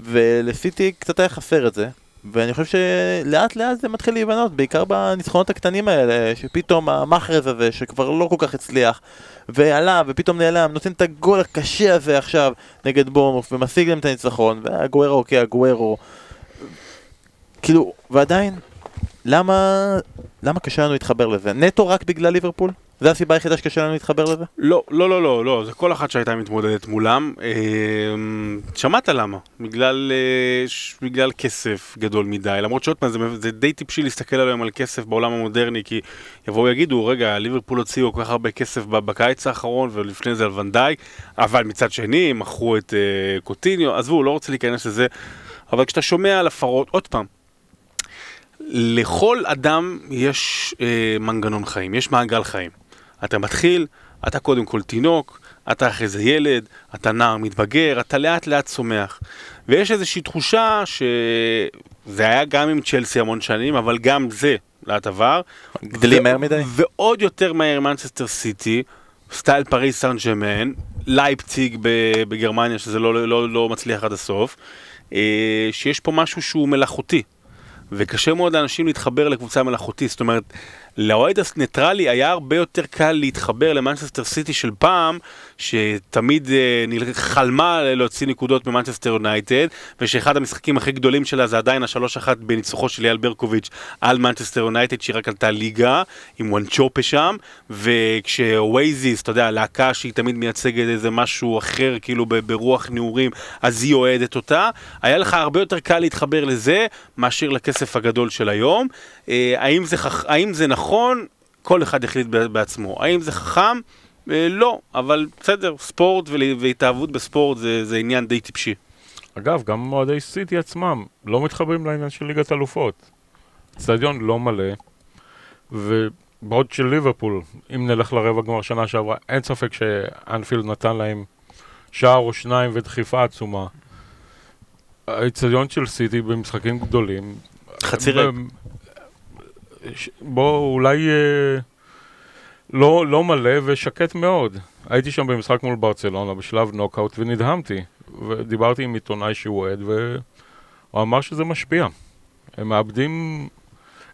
ולסיטי קצת היה חסר את זה, ואני חושב שלאט לאט זה מתחיל להיבנות, בעיקר בניצחונות הקטנים האלה, שפתאום המאחרז הזה, שכבר לא כל כך הצליח, ועלה ופתאום נעלם, נותן את הגול הקשה הזה עכשיו נגד בורנוף, ומשיג להם את הניצחון, והגוארו אוקיי, הגוארו, כאילו, ועדיין, למה, למה קשה לנו להתחבר לזה? נטו רק בגלל ליברפול? זו הסיבה היחידה שקשה לנו להתחבר לזה? לא, לא, לא, לא, לא, זה כל אחת שהייתה מתמודדת מולם. אמ, שמעת למה? בגלל, אה, ש- בגלל כסף גדול מדי, למרות שעוד פעם, זה, זה די טיפשי להסתכל עליהם על כסף בעולם המודרני, כי יבואו ויגידו, רגע, ליברפול הוציאו כל כך הרבה כסף בקיץ האחרון, ולפני זה על ונדאי, אבל מצד שני, הם מכרו את אה, קוטיניו, עזבו, לא רוצה להיכנס לזה, אבל כשאתה שומע על הפרות, עוד פעם, לכל אדם יש אה, מנגנון חיים, יש מעגל חיים. אתה מתחיל, אתה קודם כל תינוק, אתה אחרי זה ילד, אתה נער מתבגר, אתה לאט לאט צומח. ויש איזושהי תחושה שזה היה גם עם צ'לסי המון שנים, אבל גם זה לאט עבר. גדלים ו- מהר מדי? ועוד יותר מהר מנצ'סטר סיטי, סטייל פריז סן ז'רמן, לייפציג בגרמניה, שזה לא, לא, לא, לא מצליח עד הסוף, אה, שיש פה משהו שהוא מלאכותי. וקשה מאוד לאנשים להתחבר לקבוצה מלאכותית, זאת אומרת, לאוהד הניטרלי היה הרבה יותר קל להתחבר למנצ'סטר סיטי של פעם, שתמיד אה, חלמה להוציא נקודות ממנצ'סטר יונייטד, ושאחד המשחקים הכי גדולים שלה זה עדיין השלוש אחת בניצוחו של אייל ברקוביץ' על מנצ'סטר יונייטד, שהיא רק עלתה ליגה, עם וואנצ'ופה שם, וכשאואזיס, אתה יודע, הלהקה שהיא תמיד מייצגת איזה משהו אחר, כאילו ברוח נעורים, אז היא אוהדת אותה, היה לך הרבה יותר קל להתחבר לזה, מאשר לכסף הגדול של היום. אה, האם זה. האם זה נכון? כל אחד יחליט בעצמו. האם זה חכם? אה, לא, אבל בסדר, ספורט והתאהבות בספורט זה, זה עניין די טיפשי. אגב, גם אוהדי סיטי עצמם לא מתחברים לעניין של ליגת אלופות. אצטדיון לא מלא, ובעוד של ליברפול, אם נלך לרבע גמר שנה שעברה, אין ספק שאנפילד נתן להם שער או שניים ודחיפה עצומה. האצטדיון של סיטי במשחקים גדולים. חצי ריק. בוא, אולי אה, לא, לא מלא ושקט מאוד. הייתי שם במשחק מול ברצלונה בשלב נוקאוט ונדהמתי. ודיברתי עם עיתונאי שהוא אוהד, והוא אמר שזה משפיע. הם מאבדים,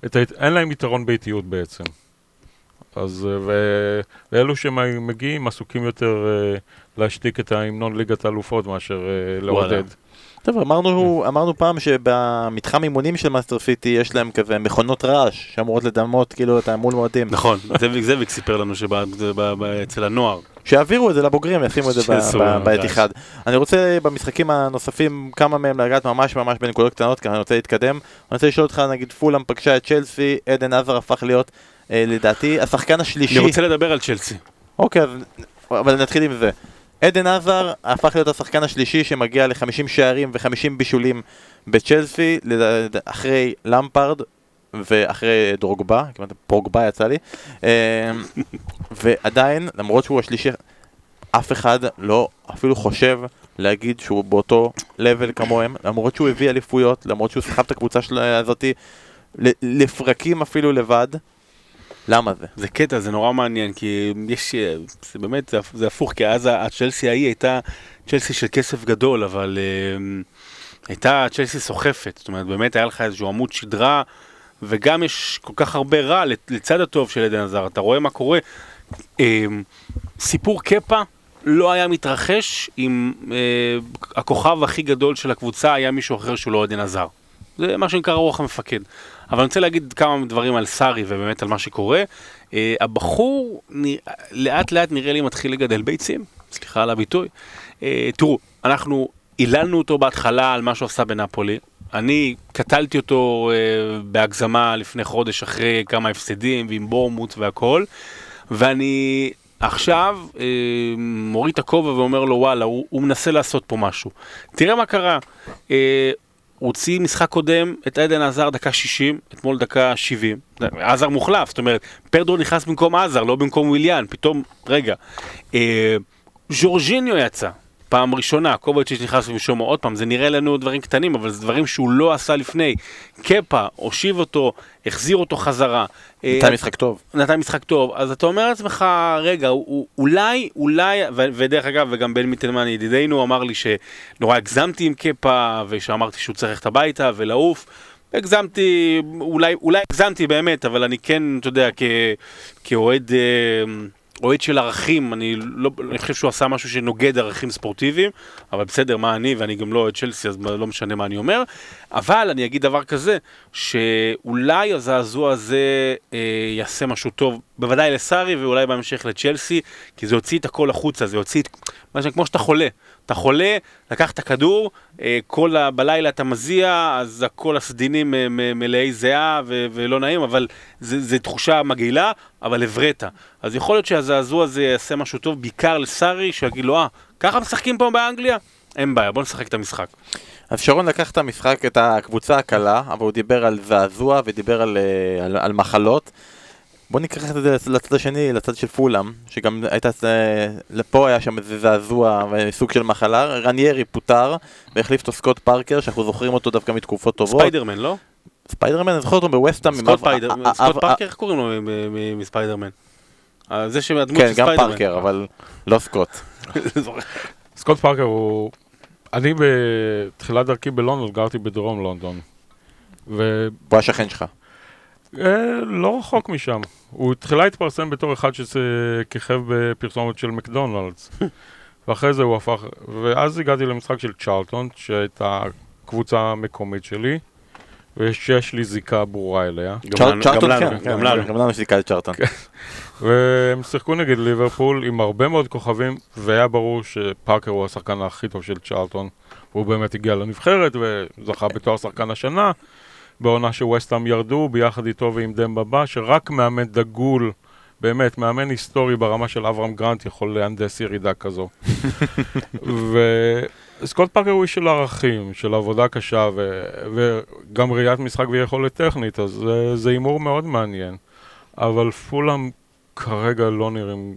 את ה... אין להם יתרון באיטיות בעצם. אז, אה, ו... ואלו שמגיעים עסוקים יותר אה, להשתיק את ההמנון ליגת האלופות מאשר אה, לעודד. טוב, אמרנו, אמרנו פעם שבמתחם אימונים של מנצ'סטר סיטי יש להם כזה מכונות רעש שאמורות לדמות כאילו את המון האוהדים. נכון, זאביק זאביק סיפר לנו שאצל הנוער. שיעבירו את זה לבוגרים, ישימו את זה שיעשו בית רעש. אחד. אני רוצה במשחקים הנוספים, כמה מהם לגעת ממש ממש בנקודות קטנות, כי אני רוצה להתקדם. אני רוצה לשאול אותך, נגיד פולאם פגשה את צ'לסי, עדן עזר הפך להיות, אה, לדעתי, השחקן השלישי. אני רוצה לדבר על צ'לסי. אוקיי, אז, אבל נתחיל עם זה. עדן עזר הפך להיות השחקן השלישי שמגיע ל-50 שערים ו-50 בישולים בצ'לסי, אחרי למפרד ואחרי דרוגבה, כמעט פרוגבה יצא לי, אה, ועדיין, למרות שהוא השלישי, אף אחד לא אפילו חושב להגיד שהוא באותו לבל כמוהם, למרות שהוא הביא אליפויות, למרות שהוא סחב את הקבוצה הזאתי לפרקים אפילו לבד. למה זה? זה קטע, זה נורא מעניין, כי יש, זה באמת, זה, זה הפוך, כי אז הצ'לסי ההיא הייתה צ'לסי של כסף גדול, אבל אה, הייתה צ'לסי סוחפת, זאת אומרת, באמת היה לך איזשהו עמוד שדרה, וגם יש כל כך הרבה רע לצ- לצד הטוב של עדן עזר, אתה רואה מה קורה. אה, סיפור קפה לא היה מתרחש אם אה, הכוכב הכי גדול של הקבוצה היה מישהו אחר שהוא לא עדן עזר. זה מה שנקרא רוח המפקד. אבל אני רוצה להגיד כמה דברים על סארי ובאמת על מה שקורה. Uh, הבחור נרא... לאט לאט נראה לי מתחיל לגדל ביצים, סליחה על הביטוי. Uh, תראו, אנחנו היללנו אותו בהתחלה על מה שהוא עשה בנפולי. אני קטלתי אותו uh, בהגזמה לפני חודש אחרי כמה הפסדים ועם בורמוט והכל. ואני עכשיו uh, מוריד את הכובע ואומר לו וואלה, הוא, הוא מנסה לעשות פה משהו. תראה מה קרה. Uh, הוא הוציא משחק קודם את עדן עזר דקה 60, אתמול דקה 70. עזר מוחלף, זאת אומרת, פרדו נכנס במקום עזר, לא במקום וויליאן, פתאום, רגע. אה, ז'ורג'יניו יצא, פעם ראשונה, קובצ'יץ' נכנס במקומו עוד פעם, זה נראה לנו דברים קטנים, אבל זה דברים שהוא לא עשה לפני. קפה, הושיב אותו, החזיר אותו חזרה. אה, נתן משחק טוב. נתן משחק טוב, אז אתה אומר לעצמך, רגע, אולי, אולי, ודרך אגב, וגם בן מיטלמן ידידנו אמר לי שנורא הגזמתי עם קפה, ושאמרתי שהוא צריך ללכת הביתה ולעוף. הגזמתי, אולי, אולי הגזמתי באמת, אבל אני כן, אתה יודע, כאוהד אה, אוהד של ערכים, אני, לא, אני חושב שהוא עשה משהו שנוגד ערכים ספורטיביים, אבל בסדר, מה אני, ואני גם לא אוהד צ'לסי, אז לא משנה מה אני אומר. אבל אני אגיד דבר כזה, שאולי הזעזוע הזה אה, יעשה משהו טוב, בוודאי לסארי ואולי בהמשך לצ'לסי, כי זה יוציא את הכל החוצה, זה יוציא את... מה זה כמו שאתה חולה. אתה חולה, לקח את הכדור, אה, כל ה... בלילה אתה מזיע, אז כל הסדינים אה, מלאי זיעה ו- ולא נעים, אבל זה תחושה מגעילה, אבל הבראת. אז יכול להיות שהזעזוע הזה יעשה משהו טוב, בעיקר לסארי, שיגיד לו, אה, ככה משחקים פה באנגליה? אין בעיה, בוא נשחק את המשחק. אז שרון לקח את המשחק, את הקבוצה הקלה, אבל הוא דיבר על זעזוע ודיבר על, אה, על, על מחלות. בוא ניקח את זה לצד השני, לצד של פולאם, שגם הייתה, אה, פה היה שם איזה זעזוע וסוג של מחלה. ראניירי פוטר והחליף אותו סקוט פארקר, שאנחנו זוכרים אותו דווקא מתקופות טובות. ספיידרמן, לא? ספיידרמן, אני זוכר אותו בווסטהאם. סקוט פארקר, איך קוראים לו לספיידרמן? אה, זה שהדמות כן, של גם ספיידרמן. פארקר, אבל לא סקוט. <laughs> סקוט פארקר הוא... אני בתחילת דרכי בלונדון, גרתי בדרום לונדון. הוא השכן שלך. אה, לא רחוק משם. הוא תחילה התפרסם בתור אחד שכיכב בפרסומת של מקדונלדס. <laughs> ואחרי זה הוא הפך... ואז הגעתי למשחק של צ'רלטון, שהייתה קבוצה המקומית שלי, ושיש לי זיקה ברורה אליה. לנו- צ'רלטון, גם כן, לנו, כן, גם לנו. גם לנו יש זיקה לצ'רלטון. והם שיחקו נגד ליברפול עם הרבה מאוד כוכבים, והיה ברור שפארקר הוא השחקן הכי טוב של צ'רלטון. הוא באמת הגיע לנבחרת וזכה בתואר שחקן השנה, בעונה שווסטהאם ירדו ביחד איתו ועם דמבבה, שרק מאמן דגול, באמת, מאמן היסטורי ברמה של אברהם גרנט יכול להנדס ירידה כזו. <laughs> וסקוט פארקר הוא איש של ערכים, של עבודה קשה, ו... וגם ראיית משחק ויכולת טכנית, אז זה- הימור מאוד מעניין. אבל פולאם כרגע לא נראים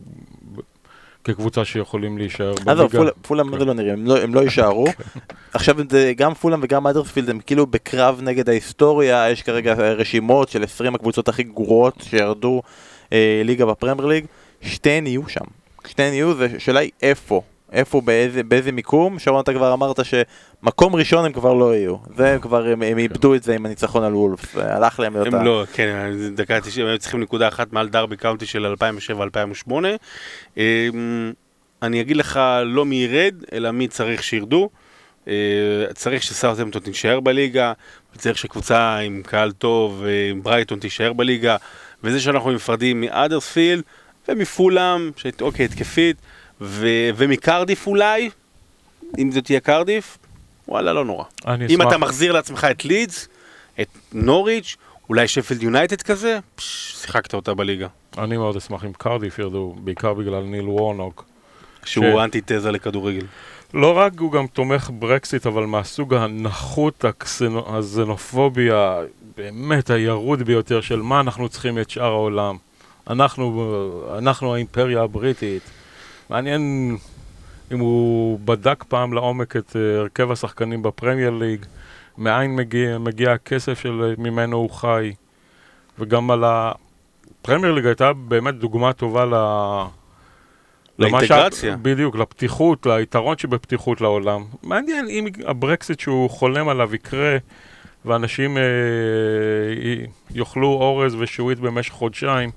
כקבוצה שיכולים להישאר עזוב, בליגה. פול- פולאם זה לא נראה, הם לא- הם לא יישארו. <laughs> עכשיו זה- גם פולאם וגם אדרספילד הם כאילו בקרב נגד ההיסטוריה, יש כרגע רשימות של 20 הקבוצות הכי גרועות שירדו אה, ליגה בפרמייר ליג, שתיהן יהיו שם. שתיהן יהיו, והשאלה היא איפה. איפה, באיזה, באיזה מיקום, שרון אתה כבר אמרת שמקום ראשון הם כבר לא יהיו, זה הם כבר, הם, הם איבדו את זה עם הניצחון על וולף, הלך להם להיות הם לא, כן, דקה 90, הם צריכים נקודה אחת מעל דרבי קאונטי של 2007-2008. אמ, אני אגיד לך לא מי ירד, אלא מי צריך שירדו, אה, צריך שסאוטהמפטון תישאר בליגה, צריך שקבוצה עם קהל טוב, אה, עם ברייטון תישאר בליגה, וזה שאנחנו נפרדים מאדרספילד ומפולאם, שאוקיי, התקפית, ו- ומקרדיף אולי, אם זאת תהיה קרדיף, וואלה, לא נורא. אם אתה מחזיר לעצמך את לידס, את נוריץ', אולי שפילד יונייטד כזה, פש, שיחקת אותה בליגה. אני מאוד אשמח אם קרדיף ירדו, בעיקר בגלל ניל וורנוק. שהוא אנטיתזה לכדורגל. לא רק הוא גם תומך ברקסיט, אבל מהסוג הנחות, הקסנו- הזנופוביה, באמת הירוד ביותר של מה אנחנו צריכים את שאר העולם. אנחנו, אנחנו האימפריה הבריטית. מעניין אם הוא בדק פעם לעומק את אה, הרכב השחקנים בפרמייר ליג, מאין מגיע, מגיע הכסף של ממנו הוא חי, וגם על הפרמייר ליג הייתה באמת דוגמה טובה ל... למה שאת- לאינטגרציה. בדיוק, לפתיחות, ליתרון שבפתיחות לעולם. מעניין אם הברקסיט שהוא חולם עליו יקרה, ואנשים אה, יאכלו אורז ושעועית במשך חודשיים,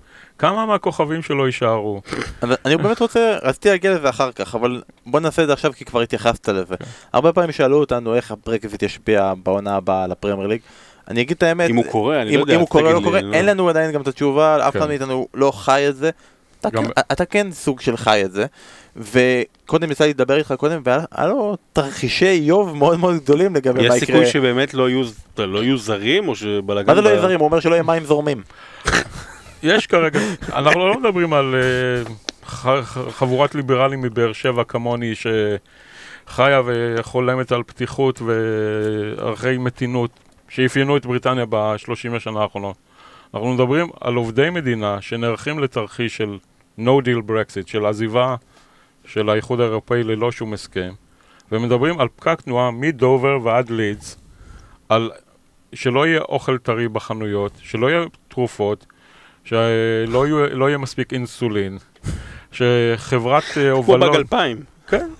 כמה מהכוכבים שלו יישארו? אני באמת רוצה, רציתי להגיע לזה אחר כך, אבל בוא נעשה את זה עכשיו כי כבר התייחסת לזה. הרבה פעמים שאלו אותנו איך הברקזיט ישפיע בעונה הבאה על הפרמייר ליג. אני אגיד את האמת, אם הוא קורה, אני לא יודע. אם הוא קורה או לא קורה, אני אין לנו עדיין גם את התשובה, אף אחד כן. מאיתנו לא חי את זה. אתה כן- אתה כן סוג של חי את זה, וקודם יצא לי לדבר איתך קודם, והיה לו תרחישי אימים מאוד מאוד גדולים לגבי מה יש יקרה. סיכוי שבאמת לא יהיו לא יהיו זרים, או שבלאגן... מה זה לא ב- יהיה זרים? הוא אומר שלא יהיה מים זורמים. <laughs> יש כרגע, אנחנו לא מדברים על אה, חבורת ליברלים מבאר שבע כמוני שחיה וחולמת על פתיחות וערכי מתינות שאפיינו את בריטניה בשלושים השנה האחרונות. אנחנו מדברים על עובדי מדינה שנערכים לתרחיש של no deal Brexit, של עזיבה של האיחוד האירופאי ללא שום הסכם, ומדברים על פקק תנועה מדובר ועד לידס, על שלא יהיה אוכל טרי בחנויות, שלא יהיה תרופות, שלא יהיה, לא יהיה מספיק אינסולין, שחברת אה, כמו הובלות... באג 2000. כן.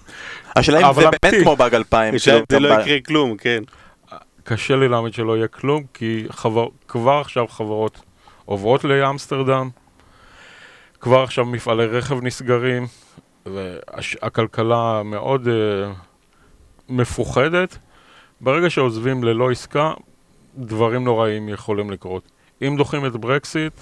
השאלה אם זה באמת אמיתי. כמו באג 2000. שזה כאילו, לא יקרה כלום, כן. קשה לי להאמין שלא יהיה כלום, כי חבר... כבר עכשיו חברות עוברות לאמסטרדם, כבר עכשיו מפעלי רכב נסגרים, והכלכלה מאוד uh, מפוחדת. ברגע שעוזבים ללא עסקה, דברים נוראים יכולים לקרות. אם דוחים את ברקסיט,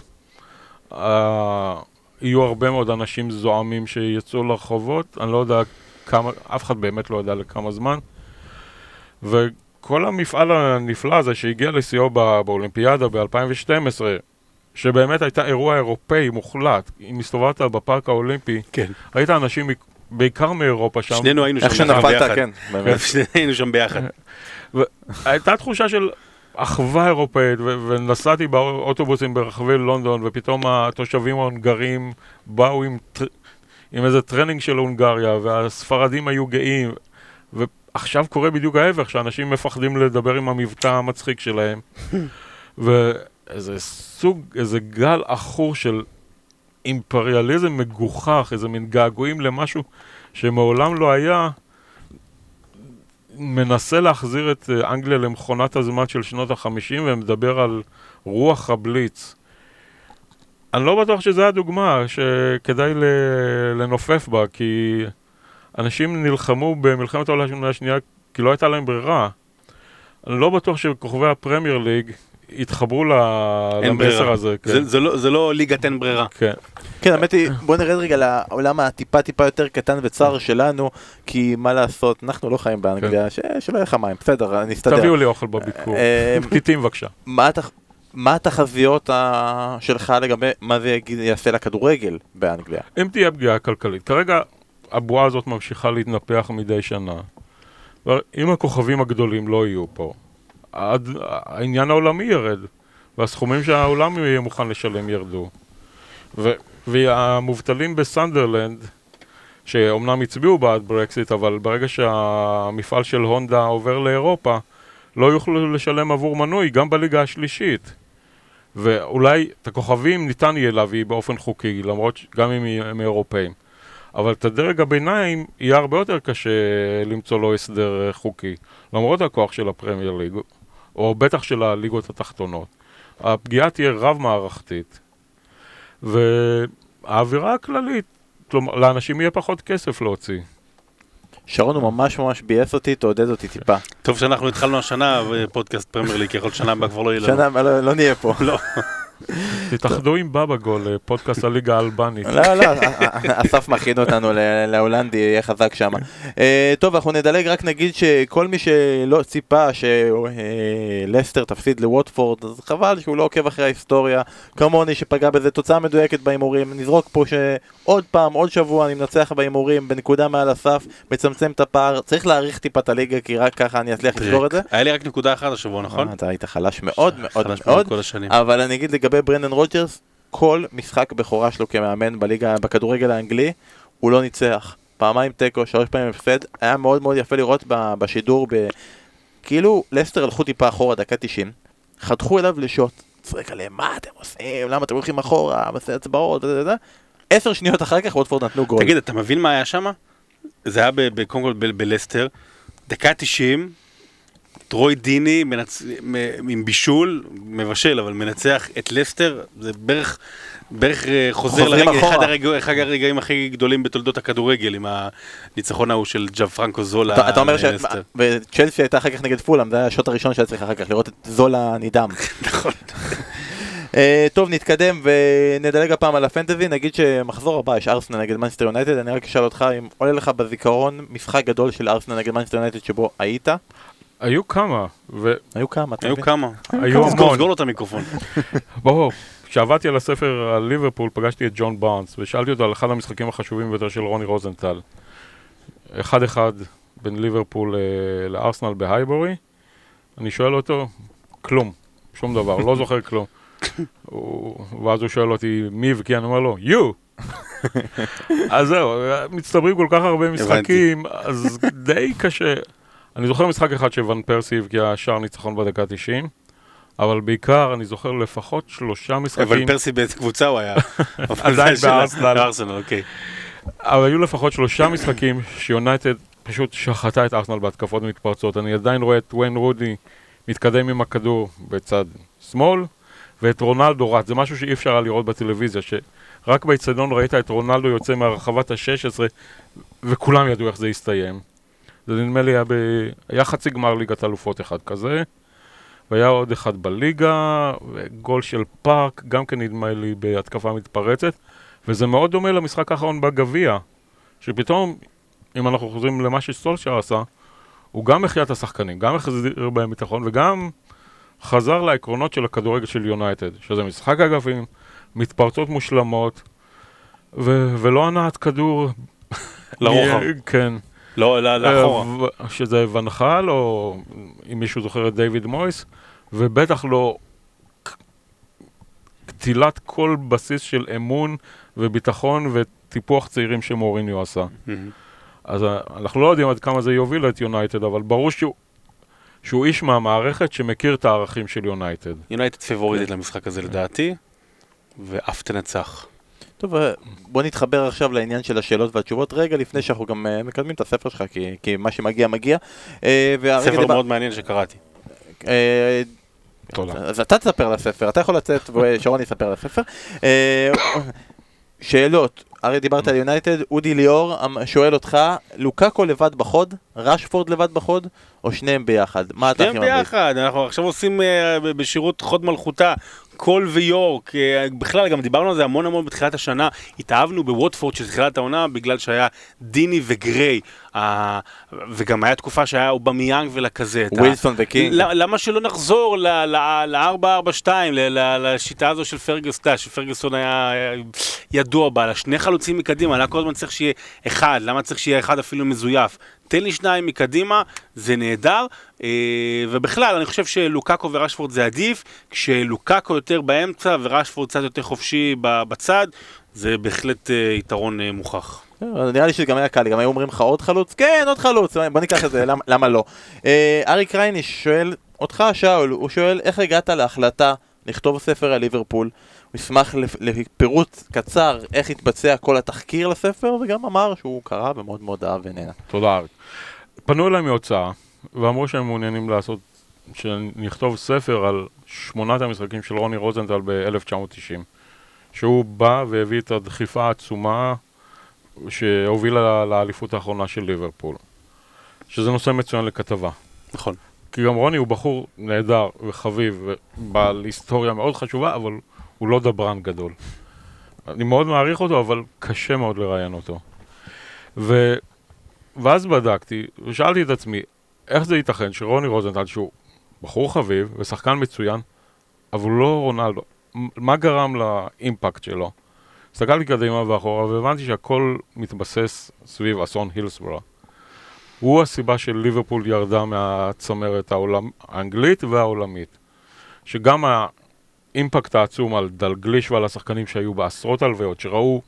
יהיו הרבה מאוד אנשים זועמים שיצאו לרחובות, אני לא יודע כמה, אף אחד באמת לא יודע לכמה זמן. וכל המפעל הנפלא הזה שהגיע לשיאו בא- באולימפיאדה ב-2012, שבאמת הייתה אירוע אירופאי מוחלט, אם הסתובבת בפארק האולימפי, כן. ראית אנשים בעיקר מאירופה שם, שנינו היינו איך שם שנפלת, ביחד. כן. באמת. <laughs> שנינו היינו שם ביחד. הייתה תחושה של אחווה אירופאית, ונסעתי באוטובוסים ברחבי לונדון, ופתאום התושבים ההונגרים באו עם, טר- עם איזה טרנינג של הונגריה, והספרדים היו גאים, ועכשיו קורה בדיוק ההפך, שאנשים מפחדים לדבר עם המבטא המצחיק שלהם, <laughs> ואיזה סוג, איזה גל עכור של אימפריאליזם מגוחך, איזה מין געגועים למשהו שמעולם לא היה, מנסה להחזיר את אה, אנגליה למכונת הזמן של שנות החמישים ומדבר על רוח הבליץ. אני לא בטוח שזו הדוגמה שכדאי לנופף בה, כי אנשים נלחמו במלחמת העולם השנייה כי לא הייתה להם ברירה. אני לא בטוח שכוכבי הפרמייר ליג אין למסר. הזה. כן. זה- זה לא- זה לא ליגת אין ברירה. כן. כן, האמת היא, בוא נרד רגע לעולם הטיפה טיפה יותר קטן וצר שלנו, כי מה לעשות, אנחנו לא חיים באנגליה, ש- שלא יהיה לך מים, בסדר, אני אסתדר. תביאו לי אוכל בביקור. אה, <laughs> פתיתים בבקשה. מה התח- מה התחזיות ה- שלך לגבי מה זה יעשה לכדורגל באנגליה? אם תהיה פגיעה כלכלית, כרגע הבועה הזאת ממשיכה להתנפח מדי שנה. אם הכוכבים הגדולים לא יהיו פה, עד, העניין העולמי ירד, והסכומים שהעולם יהיה מוכן לשלם ירדו. והמובטלים בסנדרלנד, שאומנם הצביעו בעד ברקסיט, אבל ברגע שהמפעל של הונדה עובר לאירופה, לא יוכלו לשלם עבור מנוי גם בליגה השלישית. ואולי את הכוכבים ניתן יהיה להביא באופן חוקי, למרות שגם אם הם אירופאים. אבל את הדרג הביניים יהיה הרבה יותר קשה למצוא לו הסדר אה, חוקי, למרות הכוח של הפרמייר ליג, או בטח של הליגות התחתונות. הפגיעה תהיה רב-מערכתית, והאווירה הכללית, כלומר, לאנשים יהיה פחות כסף להוציא. שרון הוא ממש ממש ביאס אותי, תעודד אותי טיפה. טוב שאנחנו התחלנו השנה פודקאסט פרמייר ליג, יכול להיות שנה הבאה כבר לא יהיה לנו. שנה, לא, לא נהיה פה. לא. <laughs> תתאחדו עם באבא גול, אה, פודקאסט הליגה האלבנית. לא, לא, אסף מכין אותנו להולנדי, יהיה חזק שם. טוב, אנחנו נדלג, רק נגיד שכל מי שלא ציפה שלסטר תפסיד לווטפורד, אז חבל שהוא לא עוקב אחרי ההיסטוריה, כמוני שפגע בזה תוצאה מדויקת בהימורים. נזרוק פה שעוד פעם, עוד שבוע אני מנצח בהימורים בנקודה מעל הסף, מצמצם את הפער, צריך להעריך טיפה את הליגה, כי רק ככה אני אצליח לסגור את זה. היה לי רק נקודה אחת השבוע, נכון? אה, אתה היית חלש מאוד מאוד מאוד. אבל אני אגיד לגבי ברנדן רוג'רס, כל משחק בכורה שלו כמאמן בליגה, בכדורגל האנגלי, הוא לא ניצח. פעמיים תיקו, שלוש פעמים הפסד, היה מאוד מאוד יפה לראות בשידור, ב... כאילו לסטר הלכו טיפה אחורה, דקה 90, חתכו אליו לשוט, צועק עליהם, מה אתם עושים, למה אתם הולכים אחורה, עושה הצבעות, וזה עשר שניות אחר כך ווטפורד נתנו גול. תגיד, אתה מבין מה היה שם? זה היה קודם כל בלסטר, דקה 90, טרוי דיני מנצ... עם בישול, מבשל, אבל מנצח את לסטר, זה בערך, בערך אה, חוזר לרגע, אחורה. אחד, הרגע, אחד הרגעים הכי גדולים בתולדות הכדורגל, עם הניצחון ההוא של ג'אנפרנקו זולה. אתה, אתה אומר. שצ'לסי הייתה אחר כך נגד פולאם, זה היה השוט הראשון שהיה צריך אחר כך לראות את זולה נדהם. <laughs> נכון. אה, טוב, נתקדם ונדלג הפעם על הפנטזי, נגיד שמחזור הבא יש ארסנל נגד מנצ'סטר יונייטד, אני רק אשאל אותך אם עולה לך בזיכרון משחק גדול של ארסנל נגד מנצ'סטר יונייטד שבו היית? היו כמה, והיו היו כמה, אתה היו מבין? כמה. המון. סגור לו את המיקרופון. <laughs> ברור. כשעבדתי על הספר על ליברפול פגשתי את ג'ון בארנס ושאלתי אותו על אחד המשחקים החשובים ביותר של רוני רוזנטל. אחד אחד בין ליברפול אה, לארסנל בהייבורי. אני שואל אותו, כלום, שום דבר, לא זוכר כלום. <laughs> הוא- ואז הוא שואל אותי, מי וכי אני אומר לו, you! <laughs> אז זהו, מצטברים כל כך הרבה משחקים, אז די קשה. אני זוכר משחק אחד שוואן פרסי הבקיע שער ניצחון בדקה 90, אבל בעיקר אני זוכר לפחות שלושה אבל משחקים, פרסי באיזה קבוצה הוא היה. <laughs> עדיין בארסנל. בארסנל, אוקיי. אבל היו לפחות שלושה משחקים שיונייטד פשוט שחטה את ארסנל בהתקפות מתפרצות. אני עדיין רואה את ויין רודי מתקדם עם הכדור בצד שמאל, ואת רונלדו רץ. זה משהו שאי אפשר היה לראות בטלוויזיה, שרק באצטדיון ראית את רונלדו יוצא מהרחבת ה-16, וכולם ידעו איך זה יסתיים. זה נדמה לי היה, ב... היה חצי גמר ליגת אלופות אחד כזה, והיה עוד אחד בליגה, וגול של פארק, גם כן נדמה לי בהתקפה מתפרצת. וזה מאוד דומה למשחק האחרון בגביע, שפתאום, אם אנחנו חוזרים למה שסולשר עשה, הוא גם החיה את השחקנים, גם החזיר בהם ביטחון וגם חזר לעקרונות של הכדורגל של יונייטד, שזה משחק אגבים, מתפרצות מושלמות, ו- ולא הנעת כדור. לרוחב. כן. לא, לא, לאחורה. אה, ו- שזה ונחל, או אם מישהו זוכר את דיוויד מויס, ובטח לא קטילת כל בסיס של אמון וביטחון וטיפוח צעירים שמוריניו עשה. מהמם. אז אה, אנחנו לא יודעים עד כמה זה יוביל את יונייטד, אבל ברור שהוא, שהוא איש מהמערכת שמכיר את הערכים של יונייטד. יונייטד פיבוריטית למשחק הזה לדעתי, ואף תנצח. טוב, אה, בוא נתחבר עכשיו לעניין של השאלות והתשובות רגע לפני שאנחנו גם אה, מקדמים את הספר שלך, כי, כי מה שמגיע מגיע. אה, ספר דיבר- מאוד מעניין שקראתי. תודה. אז אתה תספר לספר, אתה יכול לצאת ושרון יספר על הספר. שאלות, הרי דיברת על יונייטד, אודי ליאור אמ- שואל אותך, לוקאקו לבד בחוד, רשפורד לבד בחוד, או שניהם ביחד? מה אתה הכי שניהם ממליץ? ביחד, אנחנו עכשיו עושים בשירות חוד מלכותה, קול ויורק, אה, בכלל גם דיברנו על זה המון המון בתחילת השנה, התאהבנו בווטפורד של תחילת העונה בגלל שהיה דיני וגריי, וגם היה תקופה שהיה אובמיאנג ולקזט. ווילסון וקינג. למה שלא נחזור ל-442, לשיטה הזו של פרגוסטה, שפרגוסון היה היה ידוע בה, לשני חלוצים מקדימה, למה כל הזמן צריך שיהיה אחד, למה צריך שיהיה אחד אפילו מזויף? תן לי שניים מקדימה, זה נהדר, אה, ובכלל, אני חושב שלוקאקו ורשפורד זה עדיף, כשלוקאקו יותר באמצע ורשפורד קצת יותר חופשי בצד, זה בהחלט אה, יתרון אה, מוכח. אה, נראה לי שזה גם היה קל, גם היו אומרים לך עוד חלוץ? כן, עוד חלוץ, בוא ניקח את זה, למה- לא? אה, אריק רייניש שואל, אותך שאול, הוא שואל איך הגעת להחלטה לכתוב ספר על ליברפול? הוא ישמח לפ- לפירוט קצר איך התבצע כל התחקיר לספר, וגם אמר שהוא קרא ומאוד מאוד אהב ונהנה. תודה אריק. פנו אליי מהוצאה, ואמרו שהם מעוניינים לעשות, שנכתוב ספר על שמונת המשחקים של רוני רוזנטל ב-1990. שהוא בא והביא את הדחיפה העצומה שהובילה לאליפות האחרונה של ליברפול. שזה נושא מצוין לכתבה. נכון. כי גם רוני הוא בחור נהדר וחביב ובעל היסטוריה מאוד חשובה, אבל הוא לא דברן גדול. אני מאוד מעריך אותו, אבל קשה מאוד לראיין אותו. ו... ואז בדקתי, ושאלתי את עצמי, איך זה ייתכן שרוני רוזנטל, שהוא בחור חביב ושחקן מצוין, אבל הוא לא רונלדו, מה גרם לאימפקט שלו? הסתכלתי קדימה ואחורה והבנתי שהכל מתבסס סביב אסון הילסבורה. הוא הסיבה של ליברפול ירדה מהצמרת העולם, האנגלית והעולמית. שגם האימפקט העצום על דלגליש ועל השחקנים שהיו בעשרות הלוויות, שראו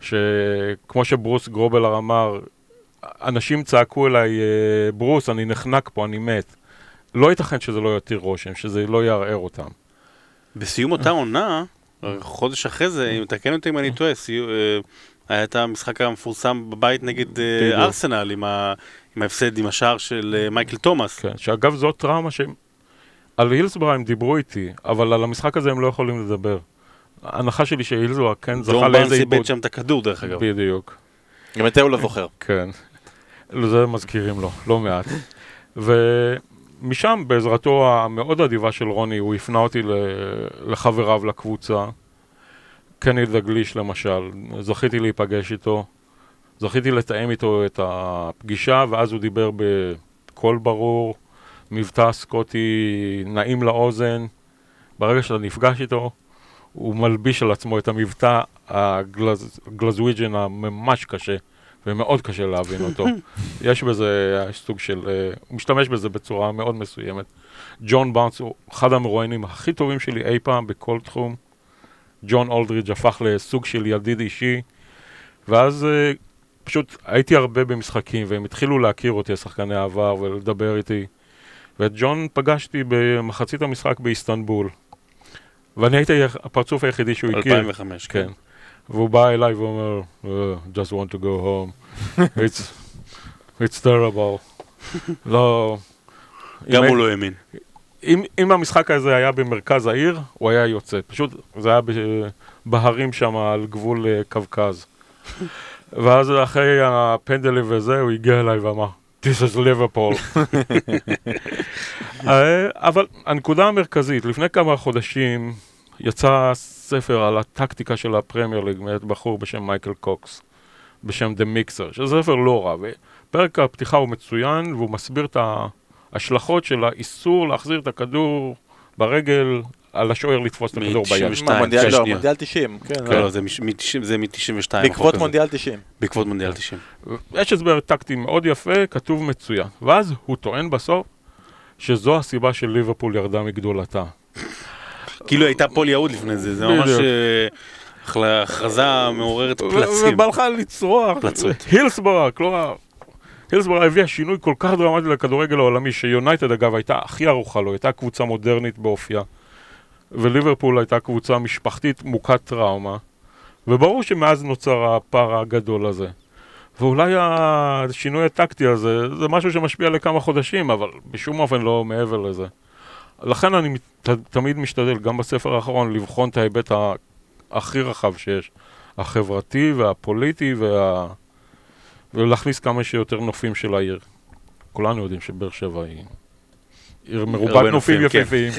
שכמו שברוס גרובלר אמר, אנשים צעקו אליי, "אה, ברוס, אני נחנק פה, אני מת. לא ייתכן שזה לא יותיר רושם, שזה לא יערער אותם. בסיום אותה עונה, חודש אחרי זה, אם תקן אותי אם אני טועה, אה, היה את המשחק המפורסם בבית נגד אה. ארסנל עם ההפסד עם השער של אה, מייקל תומאס. כן, שאגב זאת טראומה שהם... על הילסברה הם דיברו איתי, אבל על המשחק הזה הם לא יכולים לדבר. ההנחה שלי שהילסברה כן זכה דורון לאיזה ברנס איבד. שם את הכדור דרך אגב. בדיוק, גם את זה הוא לא זוכר. כן. <laughs> לזה מזכירים לו, לא מעט. ומשם, בעזרתו המאוד אדיבה של רוני, הוא הפנה אותי לחבריו לקבוצה. קני דגליש למשל, זכיתי להיפגש איתו, זכיתי לתאם איתו את הפגישה, ואז הוא דיבר בקול ברור, מבטא סקוטי נעים לאוזן. ברגע שאתה נפגש איתו, הוא מלביש על עצמו את המבטא הגלזוויג'ן הממש קשה, ומאוד קשה להבין אותו. <laughs> יש בזה סוג של, אה, הוא משתמש בזה בצורה מאוד מסוימת. ג'ון באונס הוא אחד המרואיינים הכי טובים שלי אי פעם בכל תחום. ג'ון אולדרידג' הפך לסוג של ידיד אישי, ואז אה, פשוט הייתי הרבה במשחקים, והם התחילו להכיר אותי, השחקני העבר, ולדבר איתי. ואת ג'ון פגשתי במחצית המשחק באיסטנבול. ואני הייתי הפרצוף היחידי שהוא הכיר. 2005, כן. והוא בא אליי ואומר, "Uh, just want to go home. <laughs> it's, it's terrible. לא... גם הוא לא האמין. אם, אם המשחק הזה היה במרכז העיר, הוא היה יוצא. פשוט זה היה בהרים שם על גבול אה, קווקז. <laughs> ואז אחרי הפנדלים וזה, הוא הגיע אליי ואמר, This is Liverpool. <laughs> אה, אבל הנקודה המרכזית, לפני כמה חודשים יצא ספר על הטקטיקה של הפרמייר ליג מאת בחור בשם מייקל קוקס, בשם The Mixer, שזה ספר לא רע, ופרק הפתיחה הוא מצוין, והוא מסביר את ההשלכות של האיסור להחזיר את הכדור ברגל על השוער לתפוס את הכדור ביד. מ-92. מה, מונדיאל- כן, לא, שנייה. מונדיאל 90. כן, לא, זה מ- מ-90 זה מ-92. בעקבות מונדיאל 90. בעקבות מונדיאל 90. יש הסבר טקטי מאוד יפה, כתוב מצוין. ואז הוא טוען בסוף שזו הסיבה של ליברפול ירדה מגדולתה. כאילו הייתה פול יהוד לפני זה, זה ממש. אה, הכרזה מעוררת פלצים. ובא לך לצרוח. פלצות. הילסברה, כלומר, הילסברה הביאה שינוי כל כך דרמטי לכדורגל העולמי, שיונייטד אגב הייתה הכי ערוכה לו, הייתה קבוצה מודרנית באופייה. וליברפול הייתה קבוצה משפחתית מוכת טראומה. וברור שמאז נוצר הפער הגדול הזה. ואולי השינוי הטקטי הזה, זה משהו שמשפיע לכמה חודשים, אבל בשום אופן לא מעבר לזה. לכן אני ת- תמיד משתדל, גם בספר האחרון, לבחון את ההיבט ה- הכי רחב שיש. החברתי והפוליטי וה... ולהכניס כמה שיותר נופים של העיר. כולנו יודעים שבאר שבע היא עיר מרובת נופים, כן. יפהפיים.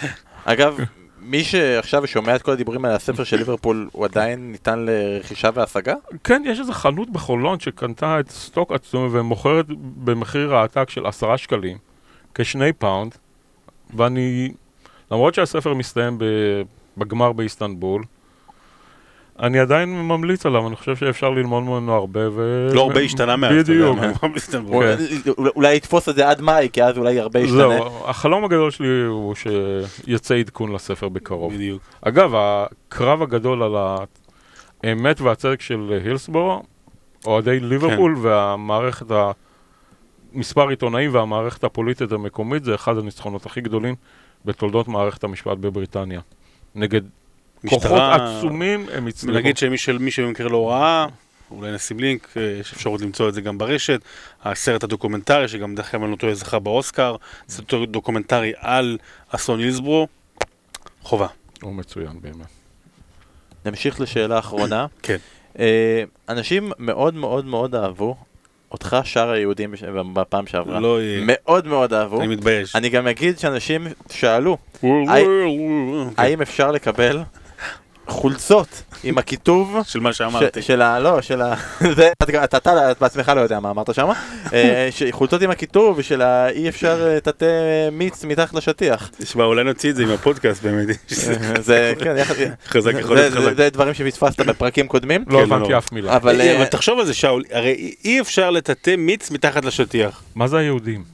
<laughs> אגב, מי שעכשיו שומע את כל הדיבורים על הספר של ליברפול, הוא עדיין ניתן לרכישה והשגה? כן, יש איזו חנות בחולון שקנתה את סטוק עצום ומוכרת במחיר העתק של עשרה שקלים, כשני פאונד, ואני, למרות שהספר מסתיים בגמר באיסטנבול, אני עדיין ממליץ עליו, אני חושב שאפשר ללמוד ממנו הרבה ו... לא הרבה השתנה מאז, בדיוק. הוא- <laughs> אולי יתפוס את זה עד מאי, כי אז אולי הרבה ישתנה. זהו, החלום הגדול שלי הוא שיצא עדכון לספר בקרוב. בדיוק. אגב, הקרב הגדול על האמת והצדק של הילסבורו, אוהדי ליברפול והמערכת, ה... מספר עיתונאים והמערכת הפוליטית המקומית, זה אחד הניצחונות הכי גדולים בתולדות מערכת המשפט בבריטניה. נגד כוחות משטרה- עצומים הם הצליחו. נגיד שמי של- מי שבמקרה לא ראה, אולי נשים לינק, אה, יש אפשרות למצוא את זה גם ברשת. הסרט הדוקומנטרי, שגם דרך אגב אני לא טועה זכה באוסקר, סרט דוקומנטרי על אסון הילסבורו, חובה. הוא מצוין באמת. נמשיך לשאלה אחרונה. כן. אה, אנשים מאוד מאוד מאוד אהבו אותך שאר היהודים בפעם שעברה. לא יהיה. מאוד מאוד אהבו. אני מתבייש. אני גם אגיד שאנשים שאלו. האם אפשר לקבל חולצות עם הכיתוב <laughs> של מה שאמרתי. של ה... לא, של ה... <laughs> זה, אתה, בעצמך לא יודע מה אמרת שם. חולצות עם הכיתוב של ה... אי אפשר אה, לטאטא מיץ מתחת לשטיח. תשמע, אולי נוציא את זה עם הפודקאסט באמת. <laughs> זה, כן, יחד... חזק יכול זה- להיות זה- חזק. זה דברים שפספסת בפרקים קודמים. לא כן, הבנתי לא. אף מילה. אבל... אה, אה, אבל תחשוב על זה, שאול, הרי אי אפשר לטאטא מיץ מתחת לשטיח. מה זה היהודים?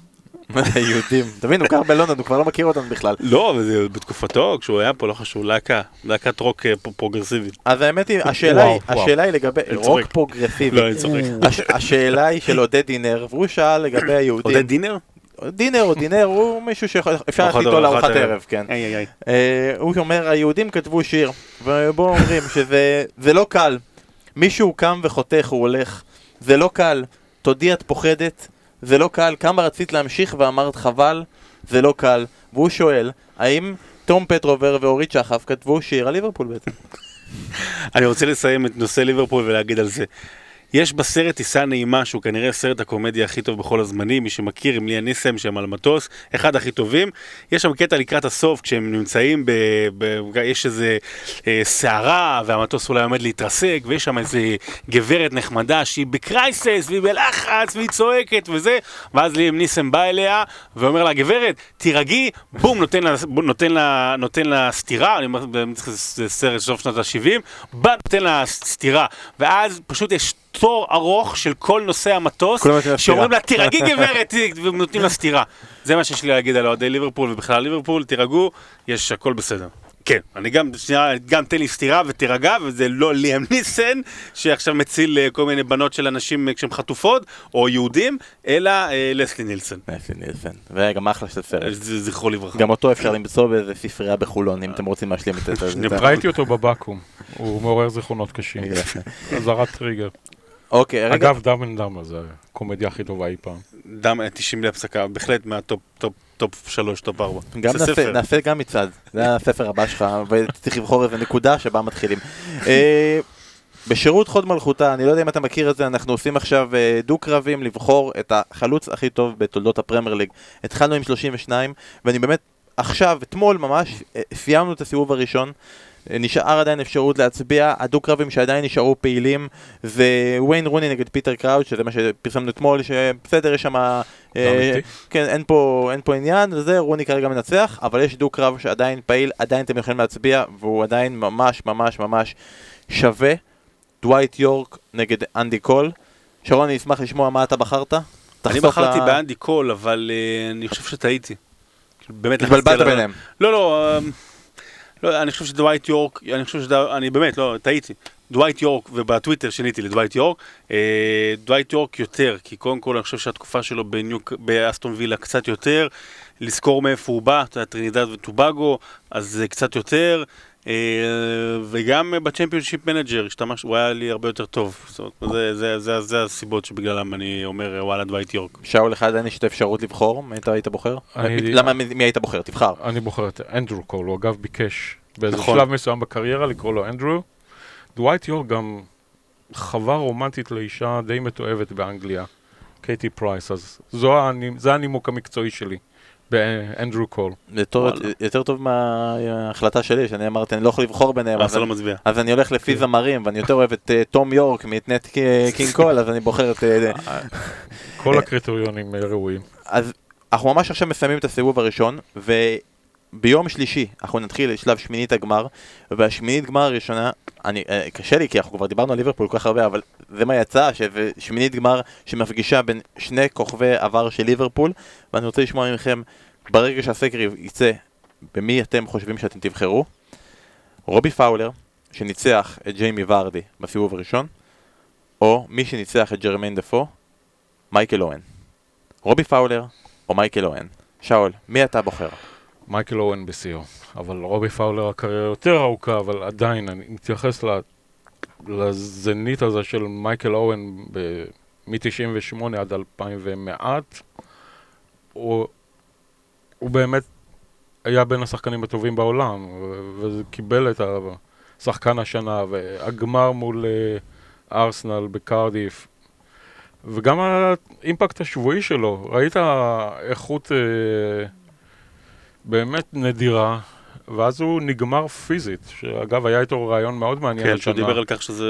<laughs> יהודים. תבין, הוא גר בלונדון, הוא כבר לא מכיר אותנו בכלל. לא, אבל זה בתקופתו, כשהוא היה פה, לא חשוב, להקה, להקת רוק אה, פרוגרסיבית. אז האמת היא, <laughs> השאלה היא. השאלה היא לגבי רוק. פרוגרסיבי. לא, אני צוחק. <laughs> הש- השאלה היא של עודד דינר, והוא שאל לגבי היהודים. עודד דינר? דינר או דינר הוא מישהו שאפשר ללכת איתו ערב, לארוחת ארוחת ערב. כן. איי איי איי. אה, הוא אומר, היהודים כתבו שיר, ובו אומרים שזה זה לא קל. מישהו קם וחותך, הוא הולך. זה לא קל. תודי את פוחדת, זה לא קל. כמה רצית להמשיך ואמרת חבל, זה לא קל. והוא שואל, האם תום פטרובר ואורית שחף כתבו שיר על ליברפול בעצם? <laughs> אני רוצה לסיים את נושא ליברפול ולהגיד על זה. יש בסרט טיסה נעימה, שהוא כנראה סרט הקומדיה הכי טוב בכל הזמנים, מי שמכיר, עם ליה ניסם שהם על מטוס, אחד הכי טובים. יש שם קטע לקראת הסוף, כשהם נמצאים, ב, ב, יש איזה אה, סערה, והמטוס אולי עומד להתרסק, ויש שם איזה גברת נחמדה שהיא בקרייסס, והיא בלחץ, והיא צועקת וזה, ואז ליאם ניסם בא אליה, ואומר לה, גברת, תירגעי, בום, נותן לה, נותן לה, נותן לה סטירה, אני אומר, זה סרט סוף שנות ה-70, בא, נותן לה סטירה, ואז פשוט יש תור ארוך של כל נושאי המטוס. שאומרים לה, תירגעי גברת, ונותנים לה סטירה. זה מה שיש לי להגיד על אוהדי ליברפול, ובכלל ליברפול, תירגעו, יש הכל בסדר. כן, אני גם, שנייה, גם תן לי סטירה ותירגע, וזה לא ליאם ניסן, שעכשיו מציל אה, כל מיני בנות של אנשים אה, כשהן חטופות, או יהודים, אלא אה, לסלי נילסון. נפי נילסון. וגם אחלה של סרט. אה, זכרו לברכה. גם אותו אפשר למצוא באיזה ספרייה בחולון, אם אתם רוצים להשלים את זה. <laughs> ראיתי אותו בבקו"ם, הוא מעורר זיכרונות קשים. <laughs> אזהרת טריגר. אוקיי, רגע. אגב, Dumb and Dumber זה הקומדיה הכי טובה אי פעם. Dumb אה, 90 להפסקה, בהחלט מהטופ טופ טופ 3, טופ 4. גם נעשה. נעשה גם מצעד, זה הספר הבא שלך, וצריך לבחור איזה נקודה שבה מתחילים. אה, בשירות הוד מלכותה, אני לא יודע אם אתה מכיר את זה, אנחנו עושים עכשיו אה, דו-קרבים לבחור את החלוץ הכי טוב בתולדות הפרמייר ליג. התחלנו עם 32, ואני באמת, עכשיו, אתמול ממש, אה, סיימנו את הסיבוב הראשון. נשאר עדיין אפשרות להצביע, הדו-קרבים שעדיין נשארו פעילים זה וויין רוני נגד פיטר קראוץ', שזה מה שפרסמנו אתמול, שבסדר, יש שם... אה? כן, אין פה, אין פה עניין, וזה, רוני כרגע מנצח, אבל יש דו-קרב שעדיין פעיל, עדיין אתם יכולים להצביע, והוא עדיין ממש ממש ממש שווה. דווייט יורק נגד אנדי קול. שרון, אני אשמח לשמוע מה אתה בחרת. אני בחרתי ל- באנדי קול, אבל אה, אני חושב שטעיתי. באמת, התבלבלת ביניהם. לא, לא, אה, לא, אני חושב שדווייט יורק, אני חושב שד... אני באמת, לא, טעיתי. דווייט יורק, ובטוויטר שיניתי לדווייט יורק, אה, דווייט יורק יותר, כי קודם כל אני חושב שהתקופה שלו בניוק, באסטון וילה קצת יותר, לזכור מאיפה הוא בא, אתה יודע, טרינידד וטובגו, אז זה קצת יותר, וגם אה, בצ'מפיונשיפ מנג'ר, השתמש, הוא היה לי הרבה יותר טוב, זאת אומרת, זה, זה, זה, זה הסיבות שבגללם אני אומר וואלה דווייט יורק. שאול לך עדיין יש את האפשרות לבחור, מי אתה היית בוחר? אני- למה מי היית בוחר? תבחר. אני בוחר את אנדרו קול, הוא אגב ביקש באיזה נכון. שלב מסוים בקריירה לקרוא לו אנדרו. דווייט יורק גם חווה רומנטית לאישה די מתועבת באנגליה, קייטי פרייס, אז זו זה הנימוק המקצועי שלי באנדרו קול. יותר- טוב מההחלטה שלי, שאני אמרתי, אני לא יכול לבחור ביניהם. אז אז אתה לא אני- מצביע. אז אני הולך לפי זמרים, ואני יותר אוהב את אה, תום יורק מאת <laughs> קינג קול, אז אני בוחר את... אה, כל הקריטריונים אה, ראויים. אז אנחנו ממש עכשיו מסיימים את הסיבוב הראשון, וביום שלישי אנחנו נתחיל לשלב שמינית הגמר, והשמינית גמר הראשונה, אני, אה, קשה לי כי אנחנו כבר דיברנו על ליברפול כל כך הרבה, אבל זה מה יצא, שמינית גמר שמפגישה בין שני כוכבי עבר של ליברפול, ואני רוצה לשמוע מכם, ברגע שהסקר יצא, במי אתם חושבים שאתם תבחרו? רובי פאולר, שניצח את ג'יימי ורדי בסיבוב הראשון, או מי שניצח את ג'רמיין דפו, מייקל אוהן. רובי פאולר או מייקל אואן. שאול, מי אתה בוחר? מייקל אואן בשיאו, אבל רובי פאולר הקריירה יותר ארוכה, אבל עדיין, אני מתייחס לזנית הזה של מייקל אואן מ-98 עד 2000 ומעט, הוא, הוא באמת היה בין השחקנים הטובים בעולם, ו- וקיבל את השחקן השנה, והגמר מול אה, ארסנל בקרדיף, וגם האימפקט השבועי שלו, ראית איכות אה, באמת נדירה, ואז הוא נגמר פיזית, שאגב היה איתו רעיון מאוד מעניין כן. שהוא דיבר על כך שזה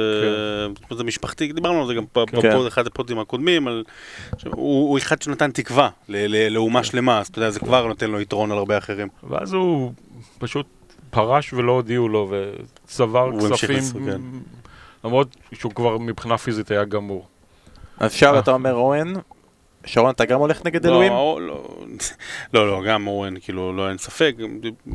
זה משפחתי, דיברנו על זה גם פה- כן. פה באחד הפודים הקודמים, על- שהוא הוא אחד שנתן תקווה לאומה שלמה, אז אתה יודע, זה כבר נותן לו יתרון על הרבה אחרים. ואז הוא פשוט פרש ולא הודיעו לו, וצבר הוא כספים, כן. למרות שהוא כבר מבחינה פיזית היה גמור. אז עכשיו אה. אתה אומר אורן, שרון אתה גם הולך נגד אלוהים? לא, לא, <laughs> לא, לא, גם אורן, כאילו, לא, אין ספק.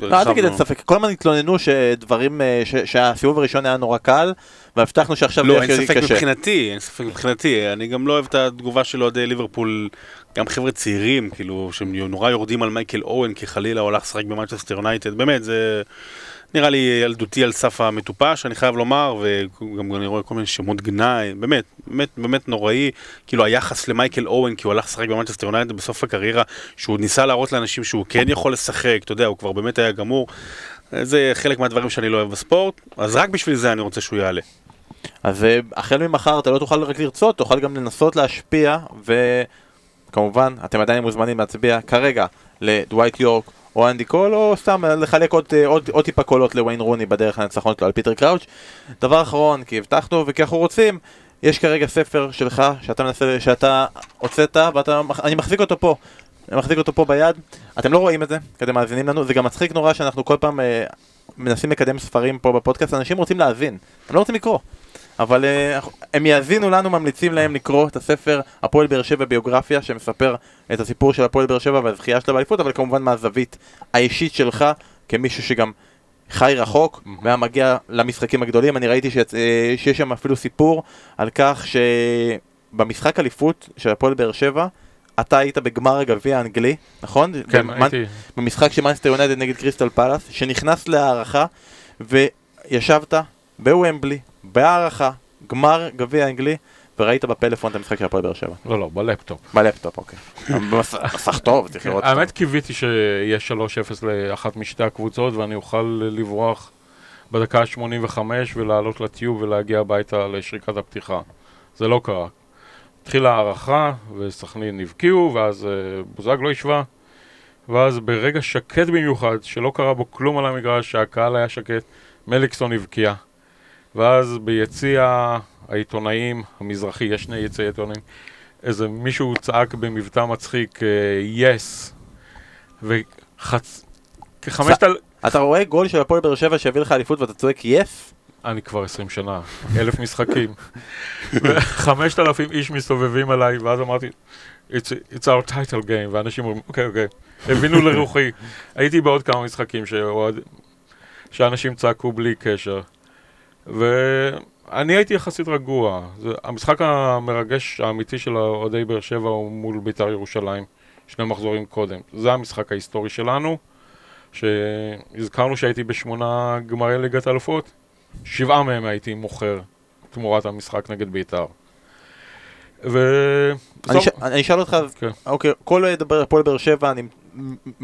לא, אל תגיד אין ספק, כל הזמן התלוננו שדברים, אה, שהסיבוב הראשון היה נורא קל, והבטחנו שעכשיו לא, יהיה אין הכי ספק קשה. מבחינתי, אין ספק מבחינתי. אני גם לא אוהב את התגובה של אוהדי ליברפול, גם חבר'ה צעירים, כאילו, שהם נורא יורדים על מייקל אואן, כי חלילה הוא הלך לשחק במנצ'סטר יונייטד, באמת, זה נראה לי ילדותי על סף המטופש, אני חייב לומר, וגם אני רואה כל מיני שמות גנאי, באמת, באמת, באמת נוראי, כאילו היחס למייקל אואן, כי הוא הלך לשחק במנצ'סטר יונייטד בסוף הקריירה, שהוא ניסה להראות לאנשים שהוא כן יכול לשחק, אתה יודע, הוא כבר באמת היה גמור. זה חלק מהדברים שאני לא אוהב בספורט, אז רק בשביל זה אני רוצה שהוא יעלה. אז אה, החל ממחר אתה לא תוכל רק לרצות, תוכל גם לנסות להשפיע, וכמובן, אתם עדיין מוזמנים להצביע כרגע לדווייט יורק או אנדי קול, או סתם לחלק עוד, אה, עוד, עוד טיפה קולות לוויין רוני בדרך לניצחון שלו על פיטר קראוץ'. דבר אחרון, כי הבטחנו וכי אנחנו רוצים, יש כרגע ספר שלך שאתה מנסה, שאתה הוצאת, ואני מחזיק אותו פה. אני מחזיק אותו פה ביד, אתם לא רואים את זה, כי אתם מאזינים לנו, זה גם מצחיק נורא שאנחנו כל פעם אה, מנסים לקדם ספרים פה בפודקאסט, אנשים רוצים להבין, הם לא רוצים לקרוא. אבל אה, הם יאזינו לנו, ממליצים להם לקרוא את הספר הפועל באר שבע ביוגרפיה, שמספר את הסיפור של הפועל באר שבע והזכייה שלה באליפות, אבל כמובן מהזווית האישית שלך, כמישהו שגם חי רחוק, והיה מגיע למשחקים הגדולים. אני ראיתי שיצ... אה, שיש שם אפילו סיפור על כך שבמשחק אליפות של הפועל באר שבע, אתה היית בגמר הגביע האנגלי, נכון? כן, במנ- הייתי... במשחק של מנצ'סטר יונייטד נגד קריסטל פלאס, שנכנס להארכה, וישבת בוומבלי, בהארכה, גמר גביע אנגלי, וראית בפלאפון את המשחק של הפועל באר שבע. לא, לא, בלפטופ. בלפטופ, אוקיי. <laughs> מסך טוב, צריך לראות. האמת קיוויתי שיהיה 3-0 לאחת משתי הקבוצות ואני אוכל לברוח בדקה ה-85 ולעלות לטיוב ולהגיע הביתה לשריקת הפתיחה. זה לא קרה. התחילה הערכה וסכנין הבקיעו ואז אה, בוזגלו השווה ואז ברגע שקט במיוחד, שלא קרה בו כלום על המגרש, שהקהל היה שקט, מליקסון הבקיע. ואז ביציע העיתונאים המזרחי, יש שני יציעי עיתונאים, איזה מישהו צעק במבטא מצחיק, יס, וחצ... כחמשת אל... אתה רואה גול של הפועל באר שבע שהביא לך אליפות ואתה צועק יס? אני כבר עשרים שנה, אלף משחקים. וחמשת אלפים איש מסתובבים עליי, ואז אמרתי, it's, it's our title game, ואנשים אומרים, אוקיי, אוקיי. הבינו לרוחי. הייתי בעוד כמה משחקים. שאנשים צעקו בלי קשר. ואני הייתי יחסית רגוע. זה, המשחק המרגש האמיתי של אוהדי באר שבע הוא מול בית"ר ירושלים, שני מחזורים קודם. זה המשחק ההיסטורי שלנו, שהזכרנו שהייתי בשמונה גמרי ליגת אלופות, שבעה מהם הייתי מוכר תמורת המשחק נגד בית"ר. ו... אני ש- אני אשאל אותך, כן. אוקיי, כל הפועל באר שבע, אני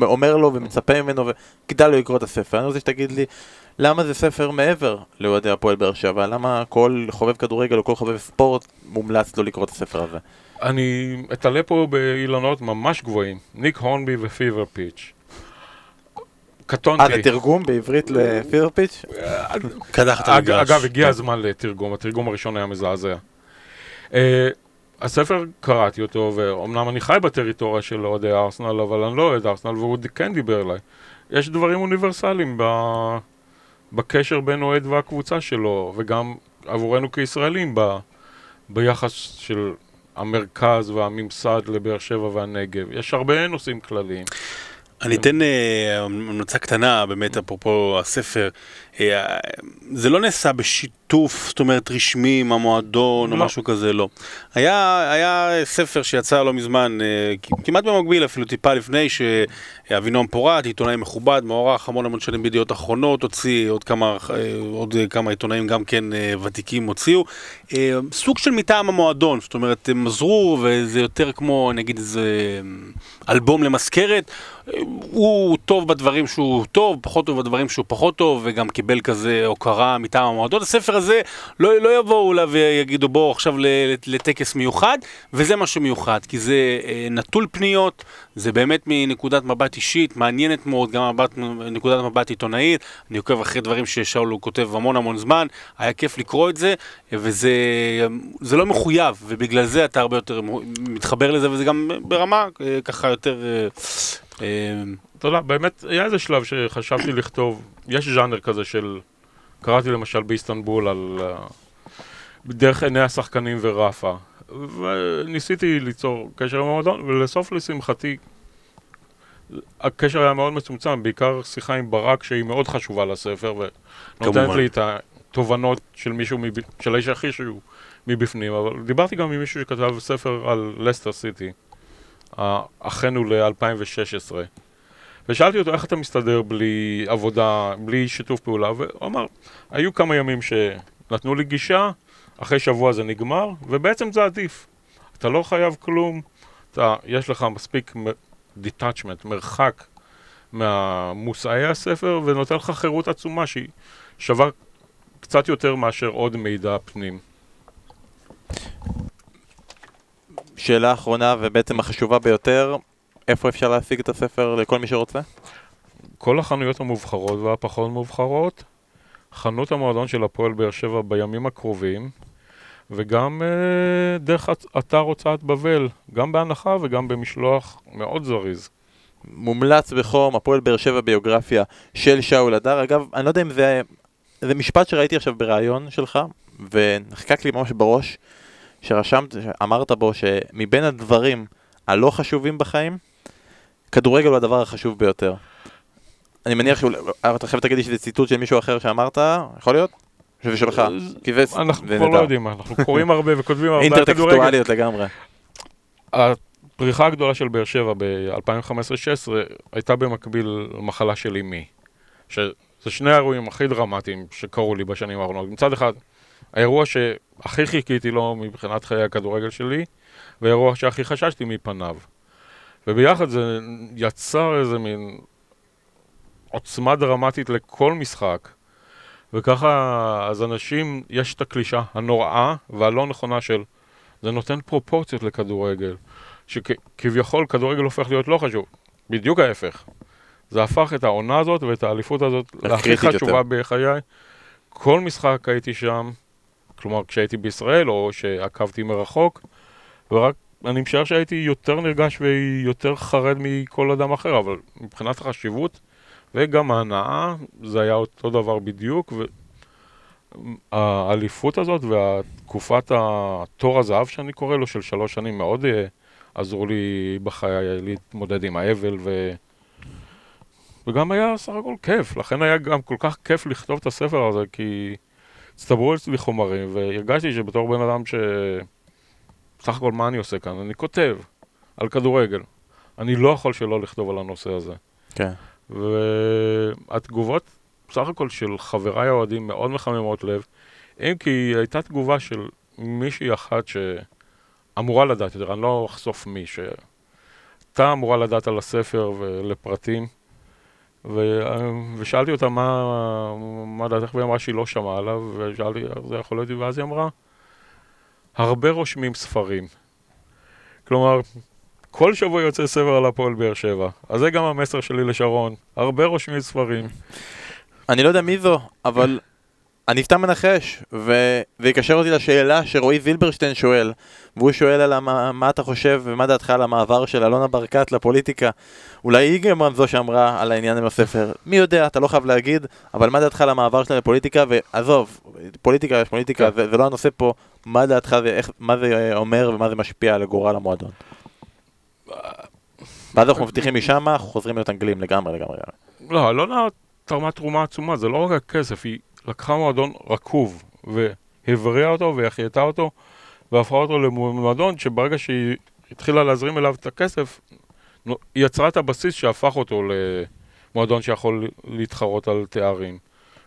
אומר לו ומצפה ממנו וכדאי לו לקרוא את הספר. אני רוצה שתגיד לי, למה זה ספר מעבר לאוהדי הפועל באר שבע? למה כל חובב כדורגל או כל חובב ספורט מומלץ לו לקרוא את הספר הזה? אני אתעלה פה באילנות ממש גבוהים, ניק הורנבי ופיבר פיץ'. קטונתי. אה, זה תרגום בעברית לפיבר פיץ'? קדחת אג, המגרש. אגב, הגיע הזמן לתרגום, התרגום הראשון היה מזעזע. הספר, קראתי אותו, ואומנם אני חי בטריטוריה של אוהדי ארסנל, אבל אני לא אוהד ארסנל, והוא כן דיבר אליי. יש דברים אוניברסליים ב... בקשר בין אוהד והקבוצה שלו, וגם עבורנו כישראלים ב... ביחס של המרכז והממסד לבאר שבע והנגב. יש הרבה נושאים כלליים. אני אתן אה, המלצה קטנה, באמת, אפרופו הספר. אה, זה לא נעשה בשיתוף, זאת אומרת, רשמי עם המועדון או לא. משהו כזה, לא. היה, היה ספר שיצא לא מזמן, אה, כמעט במקביל, אפילו טיפה לפני, שאבינועם פורת, עיתונאי מכובד, מוערך המון המון שנים בידיעות אחרונות, הוציא עוד כמה, אה, עוד כמה עיתונאים גם כן ותיקים הוציאו. סוג של מטעם המועדון, זאת אומרת, הם עזרו, וזה יותר כמו, נגיד, איזה אלבום למזכרת. הוא טוב בדברים שהוא טוב, פחות טוב בדברים שהוא פחות טוב, וגם קיבל כזה הוקרה מטעם המועדון. הספר הזה לא, לא יבואו אליו ויגידו בואו עכשיו לטקס מיוחד, וזה מה שמיוחד, כי זה אה, נטול פניות, זה באמת מנקודת מבט אישית, מעניינת מאוד, גם מבט, נקודת מבט עיתונאית, אני עוקב אחרי דברים ששאול כותב המון המון זמן, היה כיף לקרוא את זה, וזה לא מחויב, ובגלל זה אתה הרבה יותר מתחבר לזה, וזה גם ברמה אה, ככה יותר... אה, אתה יודע, באמת, היה איזה שלב שחשבתי לכתוב, יש ז'אנר כזה של, קראתי למשל באיסטנבול על, דרך עיני השחקנים ורפה, וניסיתי ליצור קשר עם המועדון, ולסוף לשמחתי, הקשר היה מאוד מצומצם, בעיקר שיחה עם ברק שהיא מאוד חשובה לספר, ונותנת לי את התובנות של מישהו, מב... של האיש הכי שהוא מבפנים, אבל דיברתי גם עם מישהו שכתב ספר על לסטר סיטי, אחינו ל-2016. ושאלתי אותו איך אתה מסתדר בלי עבודה, בלי שיתוף פעולה, והוא אמר, היו כמה ימים שנתנו לי גישה, אחרי שבוע זה נגמר, ובעצם זה עדיף. אתה לא חייב כלום, אתה, יש לך מספיק דיטאצ'מנט, מרחק מהמושאי הספר, ונותן לך חירות עצומה שהיא שווה קצת יותר מאשר עוד מידע פנים. שאלה אחרונה ובעצם החשובה ביותר, איפה אפשר להשיג את הספר לכל מי שרוצה? כל החנויות המובחרות והפחות מובחרות, חנות המועדון של הפועל באר שבע בימים הקרובים, וגם אה, דרך אתר הוצאת בבל, גם בהנחה וגם במשלוח מאוד זריז. מומלץ בחום, הפועל באר שבע ביוגרפיה של שאול הדר. אגב, אני לא יודע אם זה, זה משפט שראיתי עכשיו בריאיון שלך, ונחקק לי ממש בראש, שרשמת, אמרת בו שמבין הדברים הלא חשובים בחיים, כדורגל הוא הדבר החשוב ביותר. אני מניח שאתה חייב להגיד לי שזה ציטוט של מישהו אחר שאמרת, יכול להיות? חושב שלך, אה, כי זה... אנחנו כבר לא יודעים, אנחנו קוראים הרבה וכותבים הרבה כדורגל. אינטרטקסטואליות לגמרי. הפריחה הגדולה של באר שבע ב-2015-2016 הייתה במקביל למחלה של אמי. שזה שני האירועים הכי דרמטיים שקרו לי בשנים האחרונות. מצד אחד, האירוע שהכי חיכיתי לו מבחינת חיי הכדורגל שלי, והאירוע שהכי חששתי מפניו. וביחד זה יצר איזה מין עוצמה דרמטית לכל משחק. וככה, אז אנשים, יש את הקלישה הנוראה והלא נכונה של זה נותן פרופורציות לכדורגל. שכביכול כדורגל הופך להיות לא חשוב, בדיוק ההפך. זה הפך את העונה הזאת ואת האליפות הזאת להכי חשובה יותר. בחיי. כל משחק הייתי שם, כלומר כשהייתי בישראל או שעקבתי מרחוק, ורק אני משער שהייתי יותר נרגש ויותר חרד מכל אדם אחר, אבל מבחינת החשיבות וגם ההנאה, זה היה אותו דבר בדיוק, והאליפות הזאת והתקופת התור הזהב שאני קורא לו, של שלוש שנים, מאוד אה, עזרו לי בחיי להתמודד עם האבל ו... וגם היה סך הכל כיף, לכן היה גם כל כך כיף לכתוב את הספר הזה, כי הצטברו אצלי חומרים, והרגשתי שבתור בן אדם ש... סך הכל מה אני עושה כאן? אני כותב על כדורגל. אני לא יכול שלא לכתוב על הנושא הזה. כן. והתגובות, סך הכל של חבריי האוהדים מאוד מחממות לב, אם כי הייתה תגובה של מישהי אחת שאמורה לדעת יותר, אני לא אחשוף מי, שהייתה אמורה לדעת על הספר ולפרטים, ו... ושאלתי אותה מה, מה דעתך, והיא אמרה שהיא לא שמעה עליו, ושאלתי איך זה יכול להיות, ואז היא אמרה, הרבה רושמים ספרים. כלומר, כל שבוע יוצא ספר על הפועל באר שבע. אז זה גם המסר שלי לשרון. הרבה רושמים ספרים. אני לא יודע מי זו, אבל אני סתם מנחש, ו... ויקשר אותי לשאלה שרועי זילברשטיין שואל, והוא שואל על מה, מה אתה חושב ומה דעתך על המעבר של אלונה ברקת לפוליטיקה. אולי היא גם זו שאמרה על העניין עם הספר, מי יודע, אתה לא חייב להגיד, אבל מה דעתך על המעבר שלה לפוליטיקה, ועזוב, פוליטיקה יש פוליטיקה. זה, זה לא הנושא פה, מה דעתך, ואיך, מה זה אומר ומה זה משפיע על גורל המועדון. ואז אנחנו מבטיחים משם, חוזרים להיות אנגלים לגמרי, לגמרי. לא, אלונה תרמה תרומה עצומה, זה לא רק הכסף, היא לקחה מועדון רקוב, והבריאה אותו והחייתה אותו, והפכה אותו למועדון שברגע שהיא התחילה להזרים אליו את הכסף, היא יצרה את הבסיס שהפך אותו למועדון שיכול להתחרות על תארים.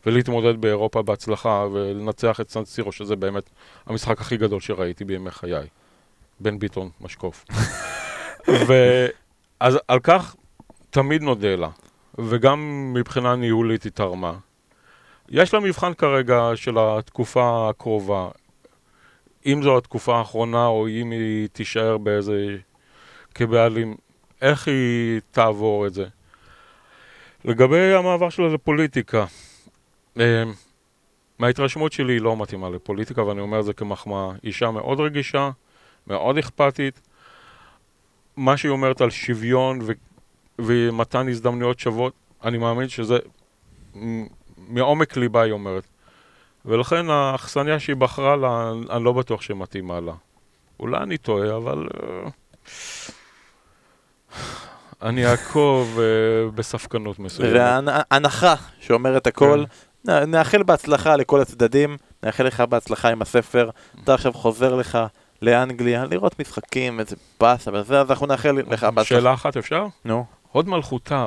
ולהתמודד באירופה בהצלחה ולנצח את סן סירו, שזה באמת המשחק הכי גדול שראיתי בימי חיי. בן ביטון, משקוף. <laughs> ואז על כך תמיד נודה לה, וגם מבחינה ניהולית היא תרמה. יש לה מבחן כרגע של התקופה הקרובה. אם זו התקופה האחרונה, או אם היא תישאר באיזה... כבעלים, איך היא תעבור את זה. לגבי המעבר שלה לפוליטיקה, אה, מההתרשמות שלי היא לא מתאימה לפוליטיקה, ואני אומר את זה כמחמאה. אישה מאוד רגישה, מאוד אכפתית. מה שהיא אומרת על שוויון ו- ומתן הזדמנויות שוות, אני מאמין שזה מעומק ליבה היא אומרת. ולכן האכסניה שהיא בחרה לה, אני לא בטוח שמתאימה לה. אולי אני טועה, אבל... Uh, אני אעקוב uh, בספקנות מסוימת. והנחה שאומרת הכל, כן. נאחל בהצלחה לכל הצדדים, נאחל לך בהצלחה עם הספר, אתה עכשיו חוזר לך לאנגליה, לראות משחקים, איזה באסה וזה, אז אנחנו נאחל לך בהצלחה. שאלה אחת אפשר? נו. הוד מלכותה,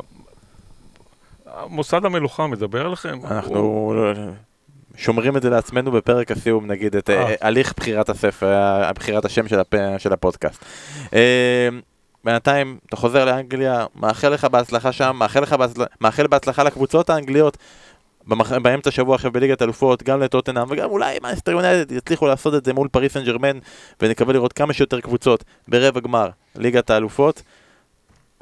מוסד המלוכה מדבר אליכם? אנחנו שומרים את זה לעצמנו בפרק הסיום, נגיד, את אה. הליך בחירת הספר, בחירת השם של הפודקאסט. אה, בינתיים אתה חוזר לאנגליה, מאחל לך בהצלחה שם, מאחל, לך בהצל... מאחל בהצלחה לקבוצות האנגליות במח... באמצע השבוע עכשיו בליגת אלופות, גם לטוטנאם וגם אולי מנצ'סטר יונייטד יצליחו לעשות את זה מול פריס סן ג'רמן ונקווה לראות כמה שיותר קבוצות ברבע גמר ליגת האלופות.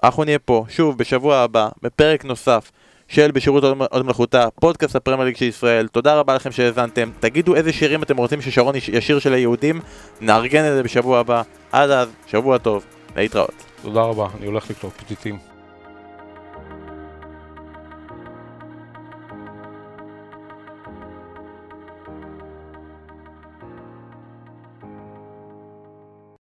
אנחנו נהיה פה שוב בשבוע הבא בפרק נוסף של בשירות עוד מלאכותה, פודקאסט הפרמייר ליג של ישראל. תודה רבה לכם שהאזנתם. תגידו איזה שירים אתם רוצים ששרון ישיר של היהודים, נארגן את זה בשבוע הבא. עד אז, שבוע טוב, להתראות. תודה רבה, אני הולך לקנות פתיתים.